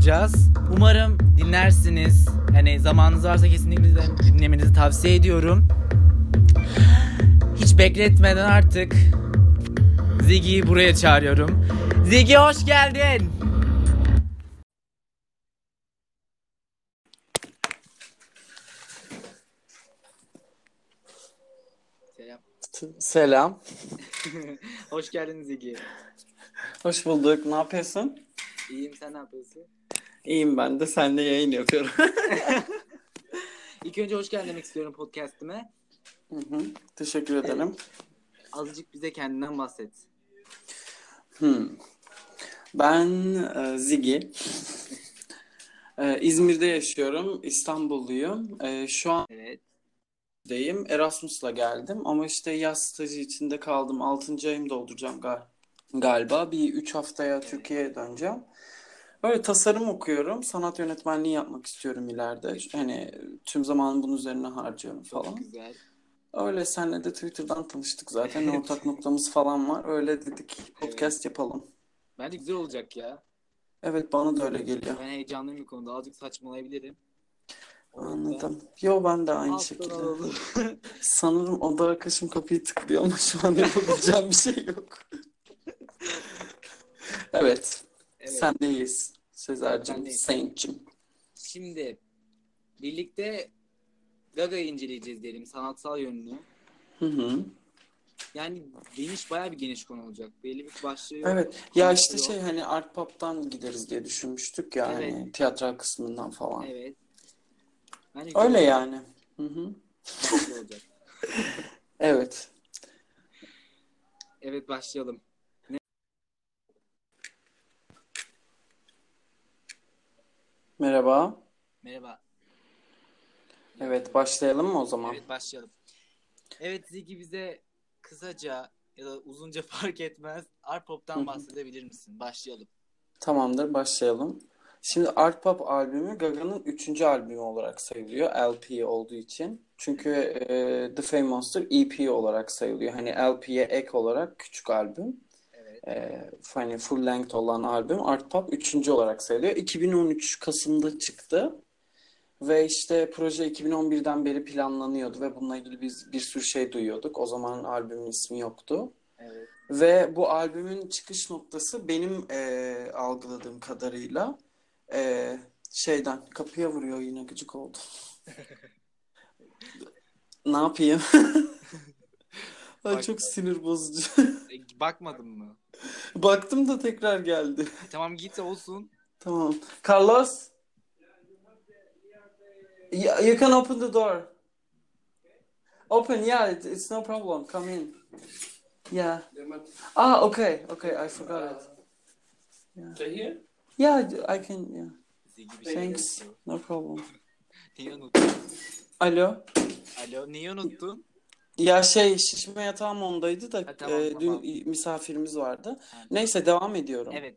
Olacağız. Umarım dinlersiniz. Yani zamanınız varsa kesinlikle dinlemenizi tavsiye ediyorum. Hiç bekletmeden artık Ziggy'yi buraya çağırıyorum. Ziggy hoş geldin. Selam. Selam. hoş geldin Ziggy. Hoş bulduk. Ne yapıyorsun? İyiyim sen ne yapıyorsun? İyiyim ben de. Seninle yayın yapıyorum. İlk önce hoş geldin demek istiyorum podcast'ime. Hı hı. Teşekkür ederim. Azıcık bize kendinden bahset. Hmm. Ben e, Zigi. E, İzmir'de yaşıyorum. İstanbulluyum. E, şu an Evet. buradayım. Erasmus'la geldim ama işte yaz stajı içinde kaldım. 6. ayımı dolduracağım gal galiba. Bir 3 haftaya Türkiye'ye döneceğim. Böyle tasarım okuyorum. Sanat yönetmenliği yapmak istiyorum ileride. Hani tüm zamanımı bunun üzerine harcıyorum Çok falan. güzel. Öyle senle de Twitter'dan tanıştık zaten. Ortak noktamız falan var. Öyle dedik podcast yapalım. Bence güzel olacak ya. Evet bana da öyle geliyor. Ben heyecanlıyım bu konuda. Azıcık saçmalayabilirim. Anladım. Yo ben de aynı şekilde. alalım. Sanırım oda arkadaşım kapıyı tıklıyor ama şu an yapabileceğim bir şey yok. Evet. Evet. Sendeyiz. Sezer'cim, Sendeyim. Saint'cim. Şimdi birlikte Gaga'yı inceleyeceğiz diyelim. Sanatsal yönünü. Hı hı. Yani geniş bayağı bir geniş konu olacak. Belli bir başlığı yok. Evet. Ya işte yok. şey hani Art Pop'tan gideriz diye düşünmüştük ya Evet. hani tiyatral kısmından falan. Evet. Güzel Öyle olacak. yani. Hı hı. Güzel olacak. Evet. Evet başlayalım. Merhaba. Merhaba. Evet başlayalım mı o zaman? Evet başlayalım. Evet Ziggy bize kısaca ya da uzunca fark etmez Art Pop'tan bahsedebilir misin? Başlayalım. Tamamdır, başlayalım. Şimdi Art Pop albümü Gaga'nın üçüncü albümü olarak sayılıyor. LP olduğu için. Çünkü e, The Fame Monster EP olarak sayılıyor. Hani LP'ye ek olarak küçük albüm. E, hani full length olan albüm Art Pop üçüncü olarak sayılıyor. 2013 Kasım'da çıktı. Ve işte proje 2011'den beri planlanıyordu ve bununla ilgili biz bir sürü şey duyuyorduk. O zaman albümün ismi yoktu. Evet. Ve bu albümün çıkış noktası benim eee, algıladığım kadarıyla eee, şeyden kapıya vuruyor yine gıcık oldu. Ne yapayım? Ay Bak- çok sinir bozucu. E, bakmadın mı? Baktım da tekrar geldi. E, tamam git olsun. Tamam. Carlos? Yeah, you can open the door. Open, yeah, it- it's no problem. Come in. Yeah. Ah, okay, okay, I forgot it. Stay here? Yeah, I can, yeah. Thanks. No problem. Neyi unuttun? Alo. Alo neyi unuttun? Ya şey şişme yatağım ondaydı da Ha, tamam, e, tamam. dün misafirimiz vardı. Ha, Neyse devam ediyorum. Evet.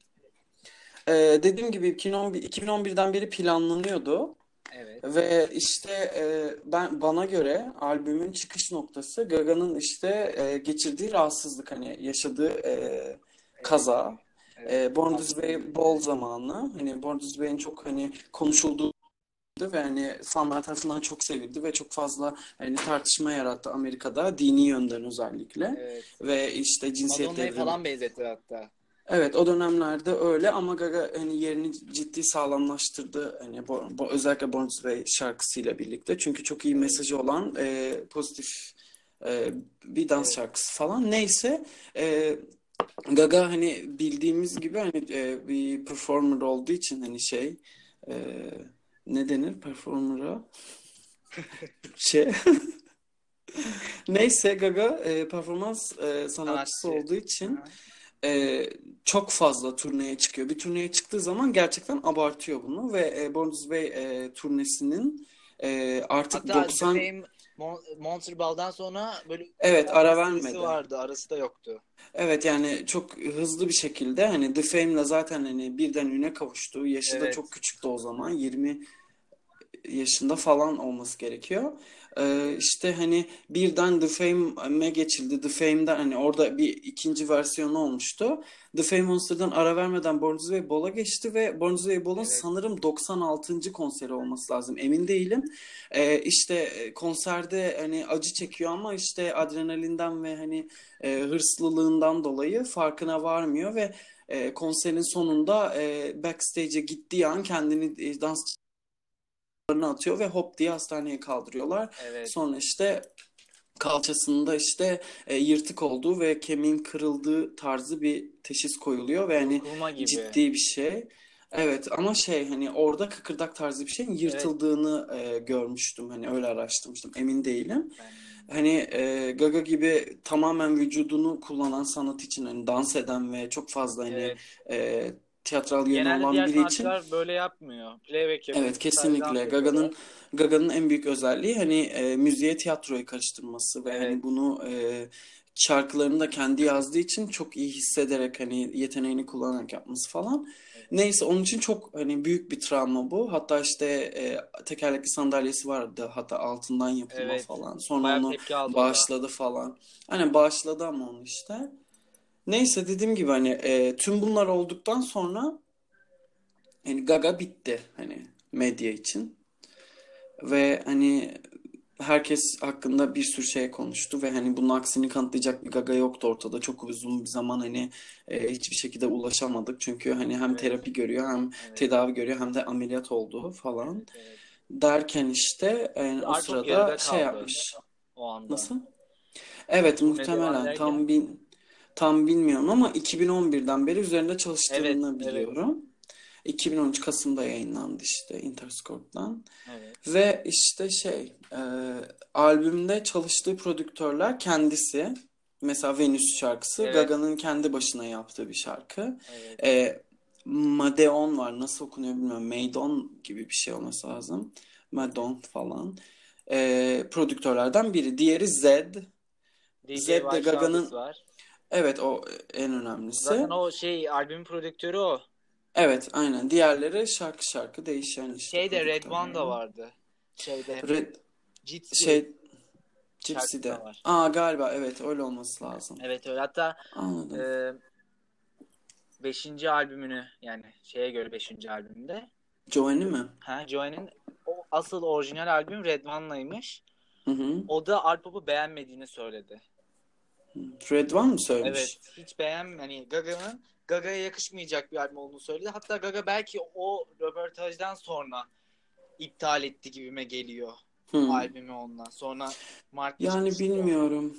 E, dediğim gibi 2011, 2011'den beri planlanıyordu. Evet. Ve işte e, ben bana göre albümün çıkış noktası Gaga'nın işte e, geçirdiği rahatsızlık hani yaşadığı e, kaza E, Born This Way bol zamanı. Hani Born This Way'in çok hani konuşulduğu ve hani fanlar tarafından çok sevildi ve çok fazla hani tartışma yarattı Amerika'da dini yönden özellikle Evet. ve işte cinsiyet Madonna'yı devrimi. falan benzetti hatta. Evet o dönemlerde öyle ama Gaga hani yerini ciddi sağlamlaştırdı hani bu, bu özellikle Born This Way şarkısıyla birlikte çünkü çok iyi mesajı olan e, pozitif e, bir dans Evet. şarkısı falan neyse e, Gaga hani bildiğimiz gibi hani e, bir performer olduğu için hani şey e, ne denir performer'a şey neyse Gaga e, performans e, sanatçısı Sanatçı. olduğu için e, çok fazla turneye çıkıyor. Bir turneye çıktığı zaman gerçekten abartıyor bunu ve e, Born This Way e, turnesinin e, artık Hatta The 90 Fame Mon- Monster Ball'dan sonra böyle evet ara vermedi. vardı. Arası da yoktu. Evet yani çok hızlı bir şekilde hani The Fame'le zaten hani birden üne kavuştu. Yaşı da Evet. çok küçüktü o zaman. 20 yaşında falan olması gerekiyor. Ee, işte hani birden The Fame'e geçildi. The Fame'den hani orada bir ikinci versiyonu olmuştu. The Fame Monster'dan ara vermeden Born Way Ball'a geçti ve Born Way Ball'un Evet. sanırım 96. konseri olması lazım. Emin değilim. Ee, işte e, konserde hani acı çekiyor ama işte adrenalinden ve hani e, hırslılığından dolayı farkına varmıyor ve e, konserin sonunda e, backstage'e gittiği an kendini e, dans atıyor ve hop diye hastaneye kaldırıyorlar. Evet. Sonra işte kalçasında işte e, yırtık olduğu ve kemiğin kırıldığı tarzı bir teşhis koyuluyor ve hani ciddi bir şey. Evet ama şey hani orada kıkırdak tarzı bir şeyin yırtıldığını e, görmüştüm. Hani öyle araştırmıştım. Emin değilim. Ben- Hani e, Gaga gibi tamamen vücudunu kullanan sanat için hani dans eden ve çok fazla hani Evet. e, tiyatral yönü Genelde olan diğer biri için böyle yapmıyor. Playback yapıyor. Evet kesinlikle Gaga'nın. Gaga'nın en büyük özelliği hani e, müziğe tiyatroyu karıştırması ve Evet. hani bunu e, şarkılarını da kendi yazdığı için çok iyi hissederek hani yeteneğini kullanarak yapması falan. Neyse onun için çok hani büyük bir travma bu. Hatta işte e, tekerlekli sandalyesi vardı hatta altından yapılma Evet. falan. Sonra Bayağı onu o da. bağışladı falan. Hani bağışladı ama onu işte. Neyse dediğim gibi hani e, tüm bunlar olduktan sonra hani Gaga bitti hani medya için. Ve hani herkes hakkında bir sürü şey konuştu ve hani bunun aksini kanıtlayacak bir Gaga yoktu ortada. Çok uzun bir zaman hani e, hiçbir şekilde ulaşamadık. Çünkü hani hem Evet. terapi görüyor hem Evet. tedavi görüyor hem de ameliyat oldu falan. Evet, evet. Derken işte e, o sırada şey yapmış. o anda. Nasıl? Evet muhtemelen tam bin, tam bilmiyorum ama 2011'den beri üzerinde Evet, çalıştığını evet, biliyorum. 2013 Kasım'da yayınlandı işte Interscope'dan. evet. Ve işte şey e, albümde çalıştığı prodüktörler kendisi. Mesela Venüs şarkısı Evet. Gaga'nın kendi başına yaptığı bir şarkı. Evet. E, Madeon var nasıl okunuyor bilmiyorum. Maidon gibi bir şey olması lazım. Madon falan. E, prodüktörlerden biri. Diğeri Zed. DJ Zed de Gaga'nın var. Evet o en önemlisi. Zaten o şey albümün prodüktörü o. Evet aynen. Diğerleri şarkı şarkı değişen işte Şeyde Red One da vardı. Şeyde Red, Jitsi şey Gypsy'de. Aa galiba evet öyle olması lazım. Evet öyle. Hatta Anladım. e, 5. albümünü yani şeye göre 5. albümünde Joanny mi? ha Joanne'in o asıl orijinal albüm Red One'laymış. Hı hı. O da Art Pop'u beğenmediğini söyledi. Red One mı söylemiş? Evet. Hiç beğen hani Gaga'nın Gaga'ya yakışmayacak bir albüm olduğunu söyledi. Hatta Gaga belki o röportajdan sonra iptal etti gibime geliyor Hı. albümü ondan. Sonra Mark Yani bilmiyorum.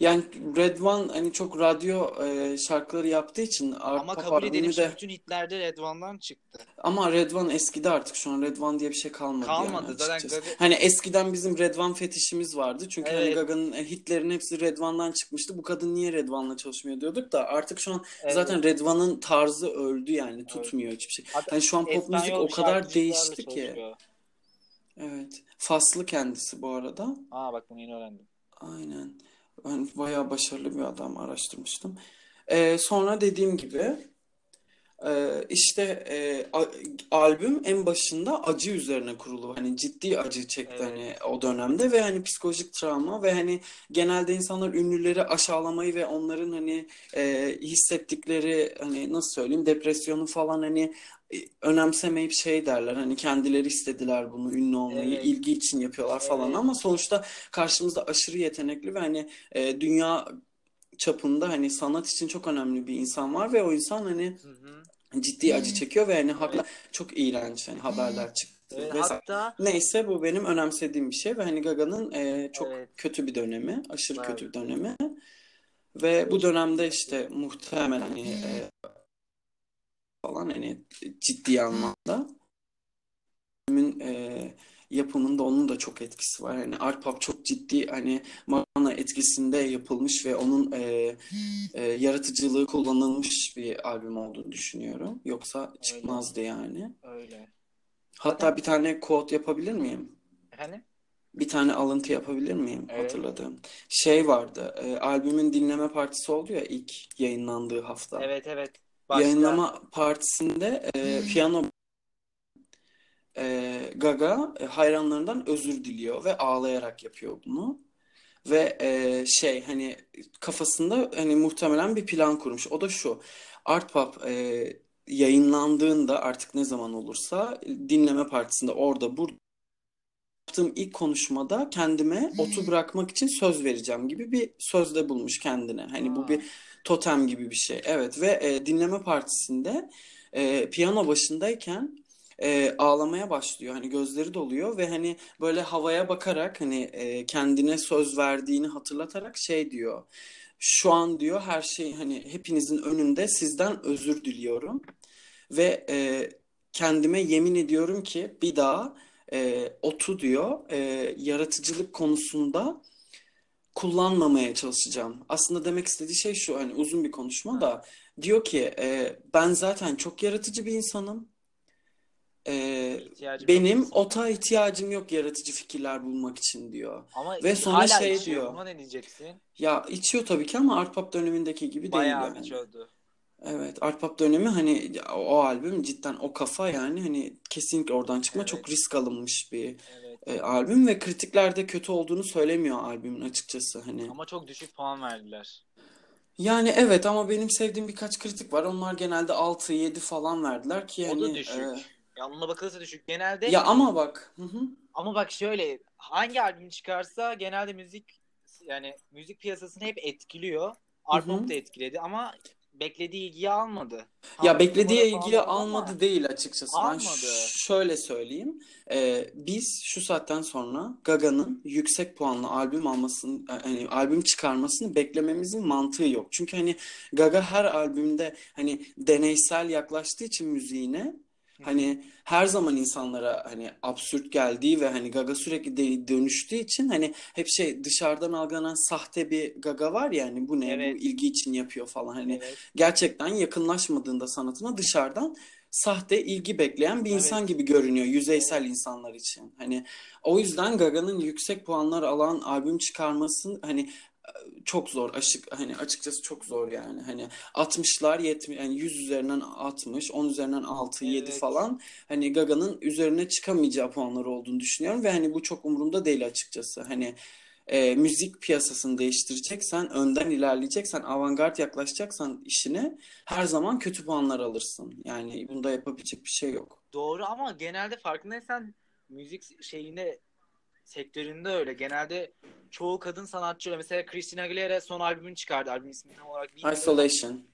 Yani Red One hani çok radyo e, şarkıları yaptığı için Ama Pop kabul edelim de bütün hitlerde Red One'dan çıktı. ama Red One eskidi artık şu an Red One diye bir şey kalmadı yani Kalmadı zaten açıkçası. Gaga Hani eskiden bizim Red One fetişimiz vardı. Çünkü hani evet Gaga'nın e, hitlerin hepsi Red One'dan çıkmıştı. Bu kadın niye Red One'la çalışmıyor diyorduk da artık şu an evet zaten Red One'ın tarzı öldü yani tutmuyor hiçbir şey. Hatta Hani şu an pop müzik o kadar değişti ki. çalışıyor. Evet. Faslı kendisi bu arada. Aa bak bunu yeni öğrendim. Aynen. Ben bayağı başarılı bir adam araştırmıştım. Ee, sonra dediğim gibi Ee, işte e, a- albüm en başında acı üzerine kurulu. Hani ciddi acı çekti Evet. hani o dönemde ve hani psikolojik travma ve hani genelde insanlar ünlüleri aşağılamayı ve onların hani e, hissettikleri hani nasıl söyleyeyim depresyonu falan hani e, önemsemeyip şey derler hani kendileri istediler bunu ünlü olmayı Evet. ilgi için yapıyorlar falan Evet. ama sonuçta karşımızda aşırı yetenekli ve hani e, dünya çapında hani sanat için çok önemli bir insan var ve o insan hani Hı hı. ciddi acı çekiyor ve hani haklı Evet. çok iğrenç hani haberler çıktı Evet, vesaire. hatta Neyse bu benim önemsediğim bir şey ve hani Gaga'nın e, çok Evet. kötü bir dönemi, aşırı Evet. kötü bir dönemi ve bu dönemde işte muhtemelen hani e, falan hani ciddi anlamda filmin e, yapımında onun da çok etkisi var. Hani Art Pop çok ciddi hani Madonna etkisinde yapılmış ve onun e, e, yaratıcılığı kullanılmış bir albüm olduğunu düşünüyorum. Yoksa çıkmazdı yani. öyle. Hatta bir tane quote yapabilir miyim? Efendim? Bir tane alıntı yapabilir miyim Evet. hatırladığım? Şey vardı, e, albümün dinleme partisi oldu ya ilk yayınlandığı hafta. Evet evet. Başta. Yayınlama partisinde e, piyano e, Gaga e, hayranlarından özür diliyor ve ağlayarak yapıyor bunu. Ve e, şey hani kafasında hani muhtemelen bir plan kurmuş. O da şu. Art Pop e, yayınlandığında artık ne zaman olursa dinleme partisinde orada burada yaptığım ilk konuşmada kendime otu bırakmak için söz vereceğim gibi bir sözde bulmuş kendine. Hani bu Aa. bir totem gibi bir şey. Evet ve e, dinleme partisinde e, piyano başındayken e, ağlamaya başlıyor. Hani gözleri doluyor ve hani böyle havaya bakarak hani e, kendine söz verdiğini hatırlatarak şey diyor. Şu an diyor her şey hani hepinizin önünde sizden özür diliyorum ve e, kendime yemin ediyorum ki bir daha e, otu diyor e, yaratıcılık konusunda kullanmamaya çalışacağım. Aslında demek istediği şey şu hani uzun bir konuşma da diyor ki e, ben zaten çok yaratıcı bir insanım. E, İhtiyacım benim yok. ota ihtiyacım yok yaratıcı fikirler bulmak için diyor. Ama Ve sonra hala şey içiyor. diyor. Buna ne diyeceksin? Ya içiyor tabii ki ama Art Pop dönemindeki gibi değil Bayağı yani. içiyordu. Evet, Art Pop dönemi hani o, o albüm cidden o kafa yani hani kesinlikle oradan çıkma Evet. çok risk alınmış bir Evet. E, albüm ve kritiklerde kötü olduğunu söylemiyor albümün açıkçası hani. Ama çok düşük puan verdiler. Yani evet ama benim sevdiğim birkaç kritik var. Onlar genelde 6 7 falan verdiler ki O da hani düşük. e, Yanına bakılırsa düşük. Genelde ya ama bak hı hı. ama bak şöyle hangi albüm çıkarsa genelde müzik yani müzik piyasasını hep etkiliyor. Art. Pop da etkiledi ama beklediği ilgiyi almadı. Ya Tamam, beklediği ilgiyi oldu ama almadı değil açıkçası. Ben almadı. ş- şöyle söyleyeyim. Ee, biz şu saatten sonra Gaga'nın yüksek puanlı albüm almasını, hani albüm çıkarmasını beklememizin mantığı yok. Çünkü hani Gaga her albümde hani deneysel yaklaştığı için müziğine. Hani her zaman insanlara hani absürt geldiği ve hani Gaga sürekli de- dönüştüğü için hani hep şey dışarıdan algılanan sahte bir Gaga var ya hani bu ne bu Evet. ilgi için yapıyor falan hani Evet. gerçekten yakınlaşmadığında sanatına dışarıdan sahte ilgi bekleyen bir insan Evet. gibi görünüyor yüzeysel insanlar için. Hani o yüzden Gaga'nın yüksek puanlar alan albüm çıkarması hani çok zor aşık hani açıkçası çok zor yani. Hani 60'lar 70 yani 100 üzerinden 60, 10 üzerinden 6, 7 Evet. falan hani Gaga'nın üzerine çıkamayacağı puanlar olduğunu düşünüyorum ve hani bu çok umurumda değil açıkçası. Hani e, müzik piyasasını değiştireceksen, önden ilerleyeceksen, avantgard yaklaşacaksan işine her zaman kötü puanlar alırsın. Yani bunda yapabilecek bir şey yok. Doğru ama genelde farkındaysan müzik şeyinde sektöründe öyle. Genelde çoğu kadın sanatçı öyle. Mesela Christina Aguilera son albümünü çıkardı. Albüm ismini tam olarak bilmiyorum. Isolation.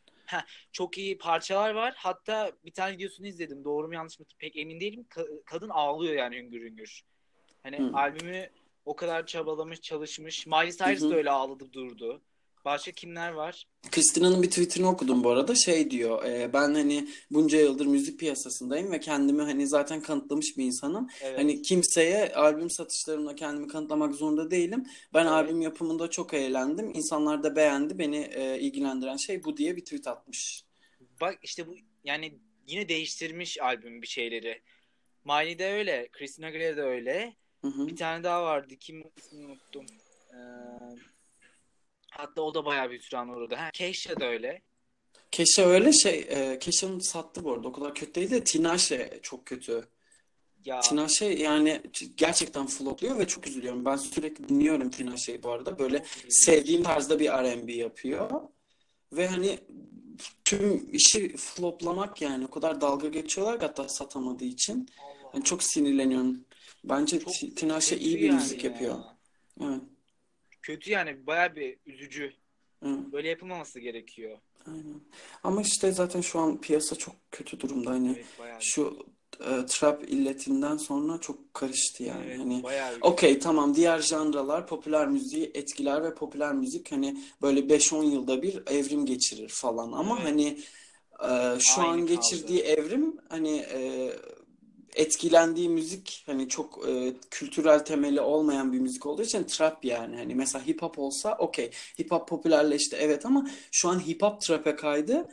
Çok iyi parçalar var. Hatta bir tane videosunu izledim. Doğru mu yanlış mı pek emin değilim. Ka- kadın ağlıyor yani hüngür hüngür. Hani Hı. albümü o kadar çabalamış, çalışmış. Miley Cyrus Hı hı. da öyle ağladı durdu. Başka kimler var? Christina'nın bir tweetini okudum bu arada. Şey diyor, e, ben hani bunca yıldır müzik piyasasındayım ve kendimi hani zaten kanıtlamış bir insanım. Evet. Hani kimseye albüm satışlarımla kendimi kanıtlamak zorunda değilim. Ben Evet. albüm yapımında çok eğlendim. İnsanlar da beğendi. Beni e, ilgilendiren şey bu diye bir tweet atmış. Bak işte bu yani yine değiştirmiş albüm bir şeyleri. Miley de öyle. Christina Aguilera da öyle. Hı hı. Bir tane daha vardı. Kim ismini unuttum. Ee, hatta o da bayağı bir hüsrana uğradı. Ha, Keisha da öyle. Keşe öyle şey e, Keşe'nin sattı bu arada o kadar kötü değil de Tinashe çok kötü. Ya Tinashe yani gerçekten flopluyor ve çok üzülüyorum. Ben sürekli dinliyorum Tinashe'yi bu arada. Böyle sevdiğim tarzda bir R&B yapıyor. Ve hani tüm işi floplamak yani o kadar dalga geçiyorlar ki hatta satamadığı için. Allah Yani çok sinirleniyorum. Bence çok Ti- Tinashe iyi bir yani müzik yapıyor. ya. Evet, Kötü yani bayağı bir üzücü. evet, Böyle yapılmaması gerekiyor. aynen. Ama işte zaten şu an piyasa çok kötü durumda. Hani Evet bayağı şu e, trap illetinden sonra çok karıştı yani. evet Hani Okey tamam diğer janralar popüler müziği etkiler ve popüler müzik hani böyle 5-10 yılda bir evrim geçirir falan ama Evet. hani e, şu an Aynı geçirdiği kaldı. evrim hani e, etkilendiği müzik hani çok e, kültürel temeli olmayan bir müzik olduğu için trap yani hani mesela hip hop olsa okey hip hop popülerleşti evet ama şu an hip hop trap'e kaydı.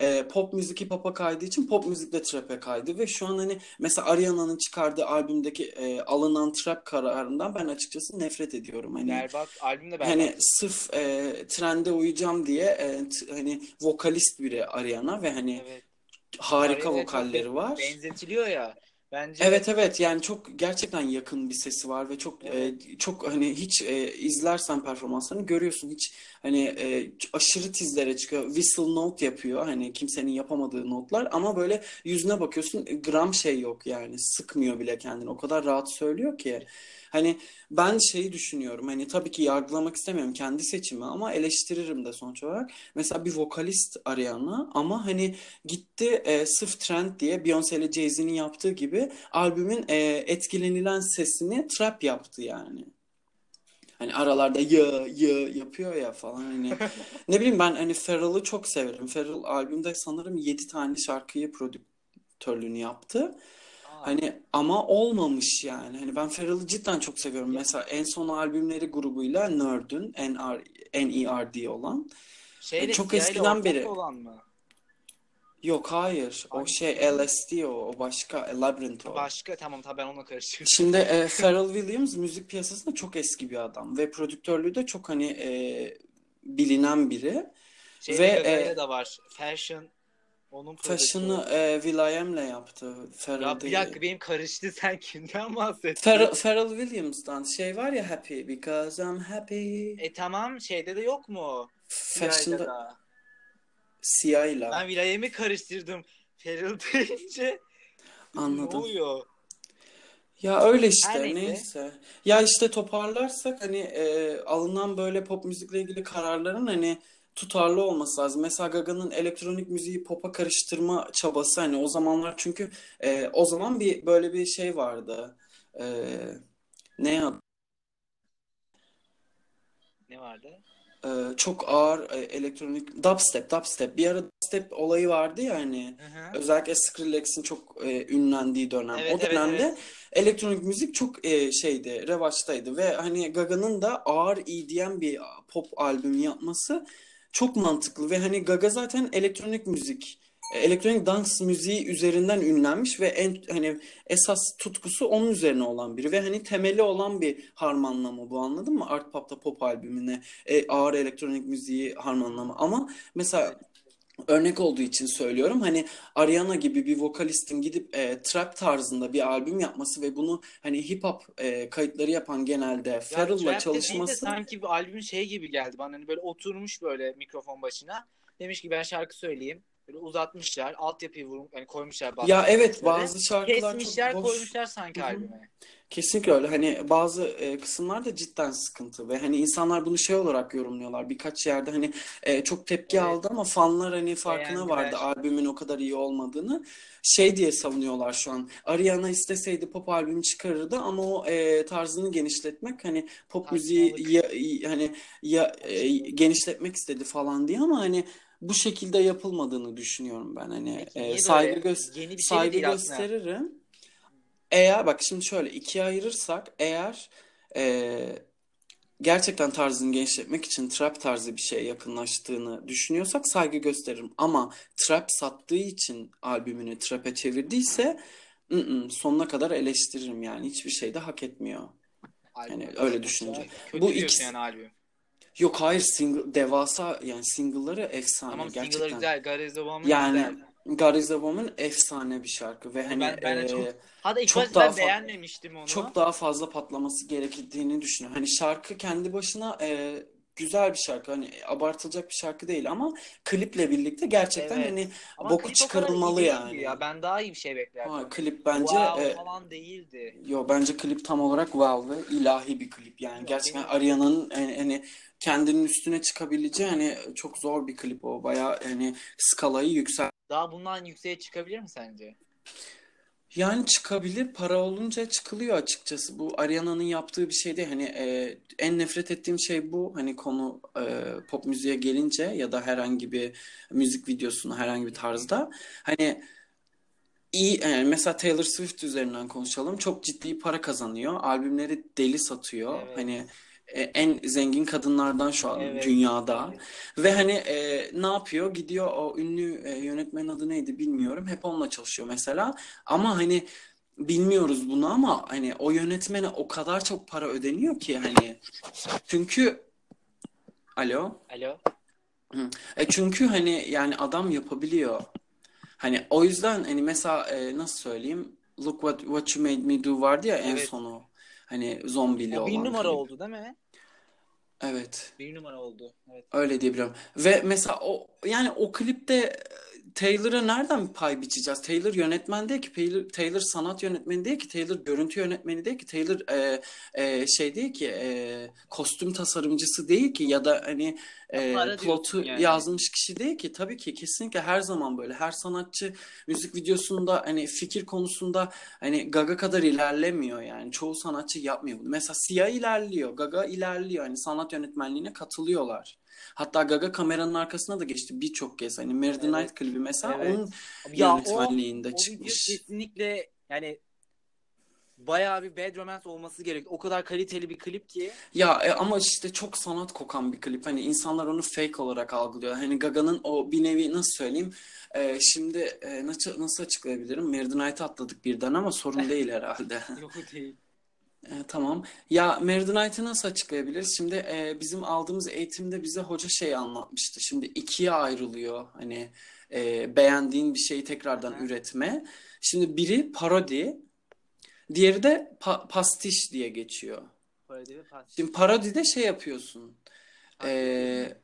E, pop müzik hip hop'a kaydığı için pop müzik de trap'e kaydı ve şu an hani mesela Ariana'nın çıkardığı albümdeki e, alınan trap kararından ben açıkçası nefret ediyorum. Hani berbat. Albüm de hani berbat. sırf e, trende uyacağım diye e, t- hani vokalist biri Ariana ve hani Evet. harika Ariana'ya çok vokalleri var. benzetiliyor ya. Bence Evet evet. Yani çok gerçekten yakın bir sesi var ve çok evet. e, çok hani hiç e, izlersen performanslarını görüyorsun. Hiç hani e, aşırı tizlere çıkıyor. Whistle note yapıyor hani kimsenin yapamadığı notlar. Ama böyle yüzüne bakıyorsun e, gram şey yok yani. Sıkmıyor bile kendini. O kadar rahat söylüyor ki hani ben şeyi düşünüyorum hani tabii ki yargılamak istemiyorum kendi seçimi ama eleştiririm de sonuç olarak mesela bir vokalist Ariana ama hani Gitti e, sırf trend diye Beyoncé ile Jay-Z'nin yaptığı gibi albümün e, etkilenilen sesini trap yaptı yani. Hani aralarda ya ya yapıyor ya falan hani ne bileyim ben hani Pharrell'ı çok severim. Pharrell albümde sanırım 7 tane şarkıyı prodüktörlüğünü yaptı. Hani ama olmamış yani. Hani ben Pharrell'ı cidden çok seviyorum. Mesela en son albümleri grubuyla Nerd'ün N-R, N-E-R-D olan. şey E, de çok ile eskiden beri. olan mı? Yok hayır. O şey LSD o. O başka. Labyrinth o. Başka tamam tamam ben onunla karıştırdım. Şimdi e, Pharrell Williams müzik piyasasında çok eski bir adam ve prodüktörlüğü de çok hani e, bilinen biri Şeyle ve e, da var. Fashion onun Fashion'ı prodüktörü. e, Will.i.am'le yaptı. Ya Pharrell bir değil. dakika benim karıştı sen kimden bahsettin? Pharrell, Pharrell Williams'tan şey var ya Happy Because I'm Happy. E tamam şeyde de yok mu? Fashion'da da. Sia'yla. Ben Will.i.am'i karıştırdım. Pharrell deyince dedim ne Anladım. oluyor? Ya öyle Her işte neyse. neyse. Ya işte toparlarsak hani e, alınan böyle pop müzikle ilgili kararların hani tutarlı olması lazım. Mesela Gaga'nın elektronik müziği pop'a karıştırma çabası hani o zamanlar çünkü e, o zaman bir böyle bir şey vardı. E, ne ya Ne vardı? e, çok ağır e, elektronik dubstep dubstep bir ara dubstep olayı vardı ya hani Hı hı. özellikle Skrillex'in çok e, ünlendiği dönem. Evet O evet dönemde evet. elektronik müzik çok e, şeydi, revaçtaydı ve hani Gaga'nın da ağır EDM bir pop albüm yapması çok mantıklı ve hani Gaga zaten elektronik müzik, e, elektronik dans müziği üzerinden ünlenmiş ve en hani esas tutkusu onun üzerine olan biri ve hani temeli olan bir harmanlama bu anladın mı? Art Pop'ta pop albümüne e, ağır elektronik müziği harmanlama ama mesela. Örnek olduğu için söylüyorum. Hani Ariana gibi bir vokalistin gidip e, trap tarzında bir albüm yapması ve bunu hani hip hop e, kayıtları yapan genelde Ya Pharrell'la trap de çalışması sanki bir albümün şey gibi geldi bana. Hani böyle oturmuş böyle mikrofon başına. Demiş ki ben şarkı söyleyeyim. Böyle uzatmışlar. Altyapıyı vurum, hani koymuşlar bazı ya evet bazı şarkılar çok Kesmişler boş. koymuşlar sanki albüme. Kesinlikle öyle. Hani bazı e, kısımlarda cidden sıkıntı ve hani insanlar bunu şey olarak yorumluyorlar. Birkaç yerde hani e, çok tepki Evet. aldı ama fanlar hani farkına vardı Beğendiler. albümün o kadar iyi olmadığını. Şey diye savunuyorlar şu an. Ariana isteseydi pop albüm çıkarırdı ama o e, tarzını genişletmek hani pop müziği Saçmalık. ya, hani ya e, genişletmek istedi falan diye ama hani bu şekilde yapılmadığını düşünüyorum ben. Hani Peki e, saygı gös Yeni bir şey saygı aslında. gösteririm. Eğer bak şimdi şöyle ikiye ayırırsak eğer e, gerçekten tarzını genişletmek için trap tarzı bir şeye yakınlaştığını düşünüyorsak saygı gösteririm. Ama trap sattığı için albümünü trap'e çevirdiyse ı-ı, sonuna kadar eleştiririm yani hiçbir şey de hak etmiyor. Albüm Yani öyle düşünce. kötü Bu ikisi yani albüm. Yok hayır single devasa yani single'ları efsane Tamam single'ları gerçekten. güzel. God is the Woman Yani güzel. God is a Woman efsane bir şarkı ve hani Ben, ben de çok... e, Hatta ilk çok daha beğenmemiştim onu. çok daha fazla patlaması gerektiğini düşünüyorum. Hani şarkı kendi başına e, güzel bir şarkı. Hani abartılacak bir şarkı değil ama kliple birlikte gerçekten Evet. hani Ama boku çıkarılmalı yani. ya. Ben daha iyi bir şey beklerdim. Ha, klip bence Wow e, falan değildi. yo bence klip tam olarak wow ve ilahi bir klip yani. Ya, Gerçekten? Ariana'nın hani, hani kendinin üstüne çıkabileceği hani çok zor bir klip o. Bayağı hani skalayı yüksel Daha bundan yükseğe çıkabilir mi sence? Yani çıkabilir. Para olunca çıkılıyor açıkçası. Bu Ariana'nın yaptığı bir şey değil. Hani e, en nefret ettiğim şey bu. Hani konu e, pop müziğe gelince ya da herhangi bir müzik videosunu herhangi bir tarzda. Hani iyi yani mesela Taylor Swift üzerinden konuşalım. Çok ciddi para kazanıyor. Albümleri deli satıyor. Evet. Hani e, en zengin kadınlardan şu an Evet. dünyada. Ve hani e, ne yapıyor? Gidiyor o ünlü e, yönetmenin adı neydi bilmiyorum. Hep onunla çalışıyor mesela. Ama hani bilmiyoruz bunu ama hani o yönetmene o kadar çok para ödeniyor ki hani çünkü alo Alo? e çünkü hani yani adam yapabiliyor. Hani o yüzden hani mesela e, nasıl söyleyeyim? Look what what you made me do vardı ya en Evet. sonu. Hani zombili O bir olan numara klip. oldu değil mi? Evet. Bir numara oldu. Evet. Öyle diyebilirim. Ve mesela o yani o klipte Taylor'a nereden pay biçeceğiz? Taylor yönetmen değil ki. Taylor, Taylor sanat yönetmeni değil ki. Taylor görüntü yönetmeni değil ki. Taylor e, e, şey değil ki. e, kostüm tasarımcısı değil ki. Ya da hani e, plotu yani. yazmış kişi değil ki. Tabii ki kesinlikle her zaman böyle. Her sanatçı müzik videosunda hani fikir konusunda hani Gaga kadar ilerlemiyor yani. Çoğu sanatçı yapmıyor bunu. Mesela Sia ilerliyor. Gaga ilerliyor. Hani sanat yönetmenliğine katılıyorlar. Hatta Gaga kameranın arkasına da geçti birçok kez. Hani Mary Evet. Night klibi mesela Evet. onun Ya o, yönetmenliğinde o çıkmış. kesinlikle yani bayağı bir Bad Romance olması gerek. O kadar kaliteli bir klip ki. Ya e, ama işte çok sanat kokan bir klip. Hani insanlar onu fake olarak algılıyor. Hani Gaga'nın o bir nevi nasıl söyleyeyim? E, şimdi e, nasıl nasıl açıklayabilirim? Mary Night'ı atladık birden ama sorun değil herhalde. Yok değil. E, tamam. Ya Night'ı nasıl açıklayabiliriz? Şimdi e, bizim aldığımız eğitimde bize hoca şey anlatmıştı. Şimdi ikiye ayrılıyor. Hani e, beğendiğin bir şeyi tekrardan Hı. üretme. Şimdi biri parodi, diğeri de pa- pastiş diye geçiyor. Parodi ve pas. Şimdi parodide şey yapıyorsun. e,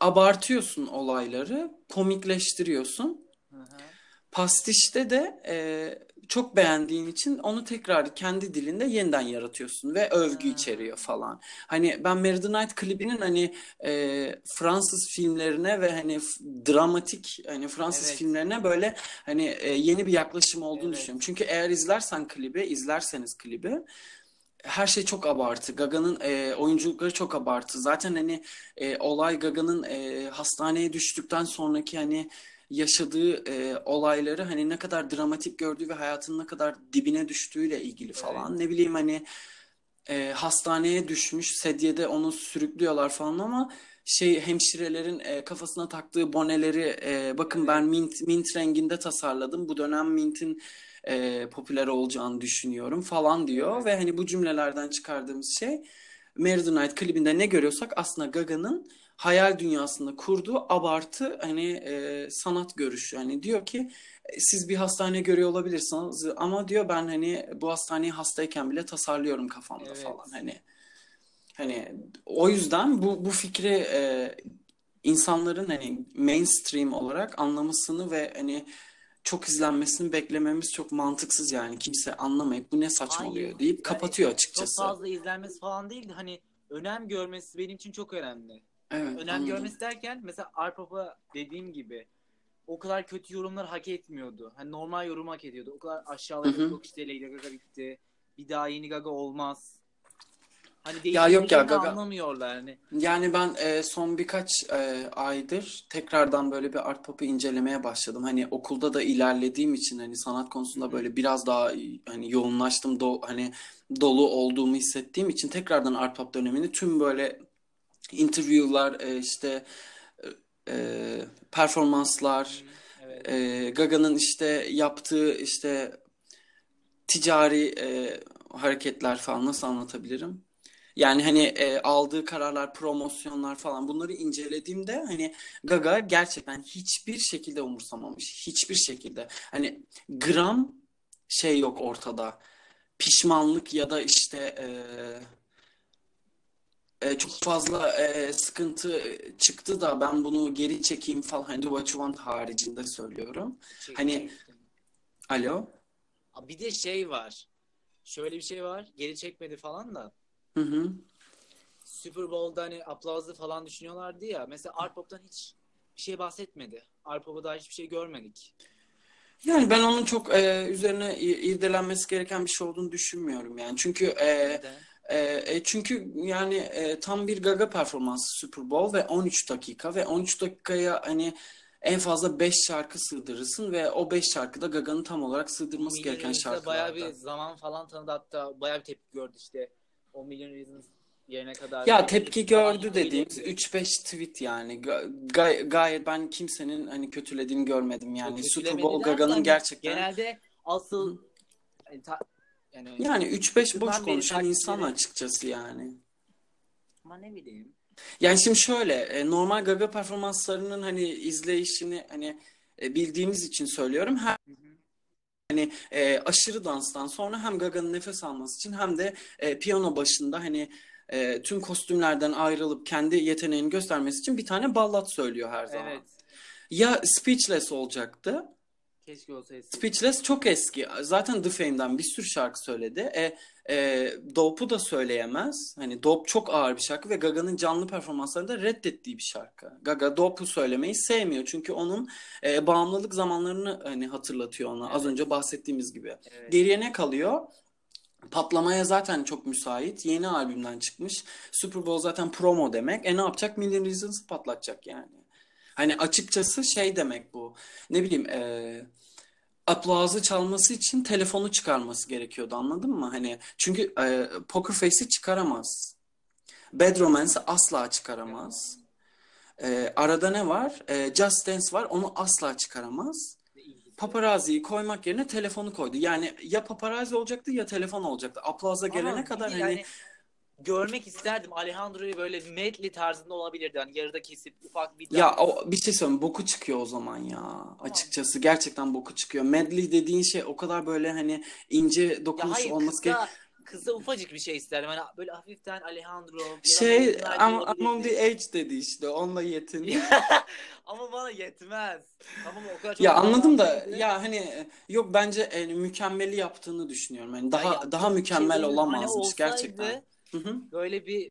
abartıyorsun olayları, komikleştiriyorsun. Hı hı. Pastişte de e, çok beğendiğin için onu tekrar kendi dilinde yeniden yaratıyorsun ve övgü Ha. içeriyor falan. Hani ben Mary the Night klibinin hani e, Fransız filmlerine ve hani dramatik hani Fransız Evet. filmlerine böyle hani e, yeni bir yaklaşım olduğunu Evet. düşünüyorum. Çünkü eğer izlersen klibi, izlerseniz klibi her şey çok abartı. Gaga'nın e, oyunculukları çok abartı. Zaten hani e, olay Gaga'nın e, hastaneye düştükten sonraki hani yaşadığı e, olayları hani ne kadar dramatik gördüğü ve hayatının ne kadar dibine düştüğüyle ilgili falan. Ne bileyim hani e, hastaneye düşmüş, sedyede onu sürüklüyorlar falan ama şey hemşirelerin e, kafasına taktığı boneleri e, bakın ben mint mint renginde tasarladım. Bu dönem mintin e, popüler olacağını düşünüyorum falan diyor ve hani bu cümlelerden çıkardığımız şey Mary the Night klibinde ne görüyorsak aslında Gaga'nın hayal dünyasında kurduğu abartı hani e, sanat görüşü. Hani diyor ki e, siz bir hastane görüyor olabilirsiniz ama diyor ben hani bu hastaneyi hastayken bile tasarlıyorum kafamda Evet. falan hani. Hani o yüzden bu bu fikri e, insanların hani mainstream olarak anlamasını ve hani çok izlenmesini beklememiz çok mantıksız yani kimse anlamayıp bu ne saçmalıyor Hayır. deyip Yani kapatıyor Çok açıkçası. fazla izlenmesi falan değil de hani önem görmesi benim için çok önemli. Evet, Önem anladım. görmesi derken mesela Arpap'a dediğim gibi o kadar kötü yorumlar hak etmiyordu. Hani normal yorum hak ediyordu. O kadar hı. yok işte Lady Gaga bitti. Bir daha yeni Gaga olmaz. Hani Ya yok ya, Gaga- anlamıyorlar hani. Yani ben e, son birkaç e, aydır tekrardan böyle bir art pop'u incelemeye başladım. Hani okulda da ilerlediğim için hani sanat konusunda böyle biraz daha hani yoğunlaştım, do, hani dolu olduğumu hissettiğim için tekrardan art pop dönemini tüm böyle interview'lar e, işte e, performanslar Evet. e, Gaga'nın işte yaptığı işte ticari e, hareketler falan nasıl anlatabilirim? Yani hani e, aldığı kararlar, promosyonlar falan bunları incelediğimde hani Gaga gerçekten hiçbir şekilde umursamamış. Hiçbir şekilde. Hani gram şey yok ortada. Pişmanlık ya da işte e, e, çok fazla e, sıkıntı çıktı da ben bunu geri çekeyim falan. Hani Do What You Want haricinde söylüyorum. Hani alo. Bir de şey var. Şöyle bir şey var. Geri çekmedi falan da. Hı hı. Super Bowl'da hani aplazlı falan düşünüyorlardı ya. Mesela Art Pop'tan hiç bir şey bahsetmedi. Art Pop'a daha hiçbir şey görmedik. Yani ben onun çok e, üzerine irdelenmesi gereken bir şey olduğunu düşünmüyorum yani. Çünkü e, Neden? E, e, çünkü yani e, tam bir Gaga performansı Super Bowl ve 13 dakika ve 13 dakikaya hani en fazla 5 şarkı sığdırırsın ve o 5 şarkıda Gaga'nın tam olarak sığdırması Million gereken Reasons'da bayağı bir şarkılarda. zaman falan tanıdı hatta bayağı bir tepki gördü işte. O Million Reasons yerine kadar. Ya tepki milyon gördü dediğimiz 3-5 tweet yani Ga- gay- gayet ben kimsenin hani kötülediğini görmedim yani Super Bowl Gaga'nın hani gerçekten Genelde asıl yani, ta- yani yani 3-5 boş konuşan insan açıkçası yani. ama ne bileyim. Yani şimdi şöyle e, normal Gaga performanslarının hani izleyişini hani e, bildiğimiz için söylüyorum. Hem hani e, aşırı danstan sonra hem Gaga'nın nefes alması için hem de e, piyano başında hani e, tüm kostümlerden ayrılıp kendi yeteneğini göstermesi için bir tane ballat söylüyor her zaman. Evet. Ya Speechless olacaktı. Keşke olsaydı. Speechless çok eski. Zaten The Fame'den bir sürü şarkı söyledi. E, e, Dope'u da söyleyemez. Hani Dope çok ağır bir şarkı ve Gaga'nın canlı performanslarında reddettiği bir şarkı. Gaga Dope'u söylemeyi sevmiyor. Çünkü onun e, bağımlılık zamanlarını hani hatırlatıyor ona. Az Evet. önce bahsettiğimiz gibi. Evet. Geriye ne kalıyor? Patlamaya zaten çok müsait. Yeni albümden çıkmış. Super Bowl zaten promo demek. E ne yapacak? Million Reasons'ı patlatacak yani. Hani açıkçası şey demek bu. Ne bileyim e, aplauzu çalması için telefonu çıkarması gerekiyordu anladın mı? Hani çünkü e, Poker Face'i çıkaramaz. Bad Romance'ı asla çıkaramaz. E, arada ne var? E, Just Dance var. Onu asla çıkaramaz. Paparazzi'yi koymak yerine telefonu koydu. Yani ya paparazzi olacaktı ya telefon olacaktı. Aplauza gelene Ama kadar hani yani görmek isterdim. Alejandro'yu böyle medley tarzında olabilirdi. Hani yarıda kesip ufak bir Ya o, bir şey söyleyeyim boku çıkıyor o zaman ya. Açıkçası gerçekten boku çıkıyor. Medley dediğin şey o kadar böyle hani ince Ya dokunuş hayır olması kısa, kısa ufacık bir şey isterdim. Hani böyle hafiften Alejandro. Şey I'm, I'm the edge dedi işte onunla yetin. Ama bana yetmez. Tamam o kadar çok Ya anladım da zamanlıydı. ya hani yok bence e, mükemmeli yaptığını düşünüyorum. Yani daha ya daha mükemmel şey? Hani olamazmış olsaydı gerçekten. Hı hı. Böyle bir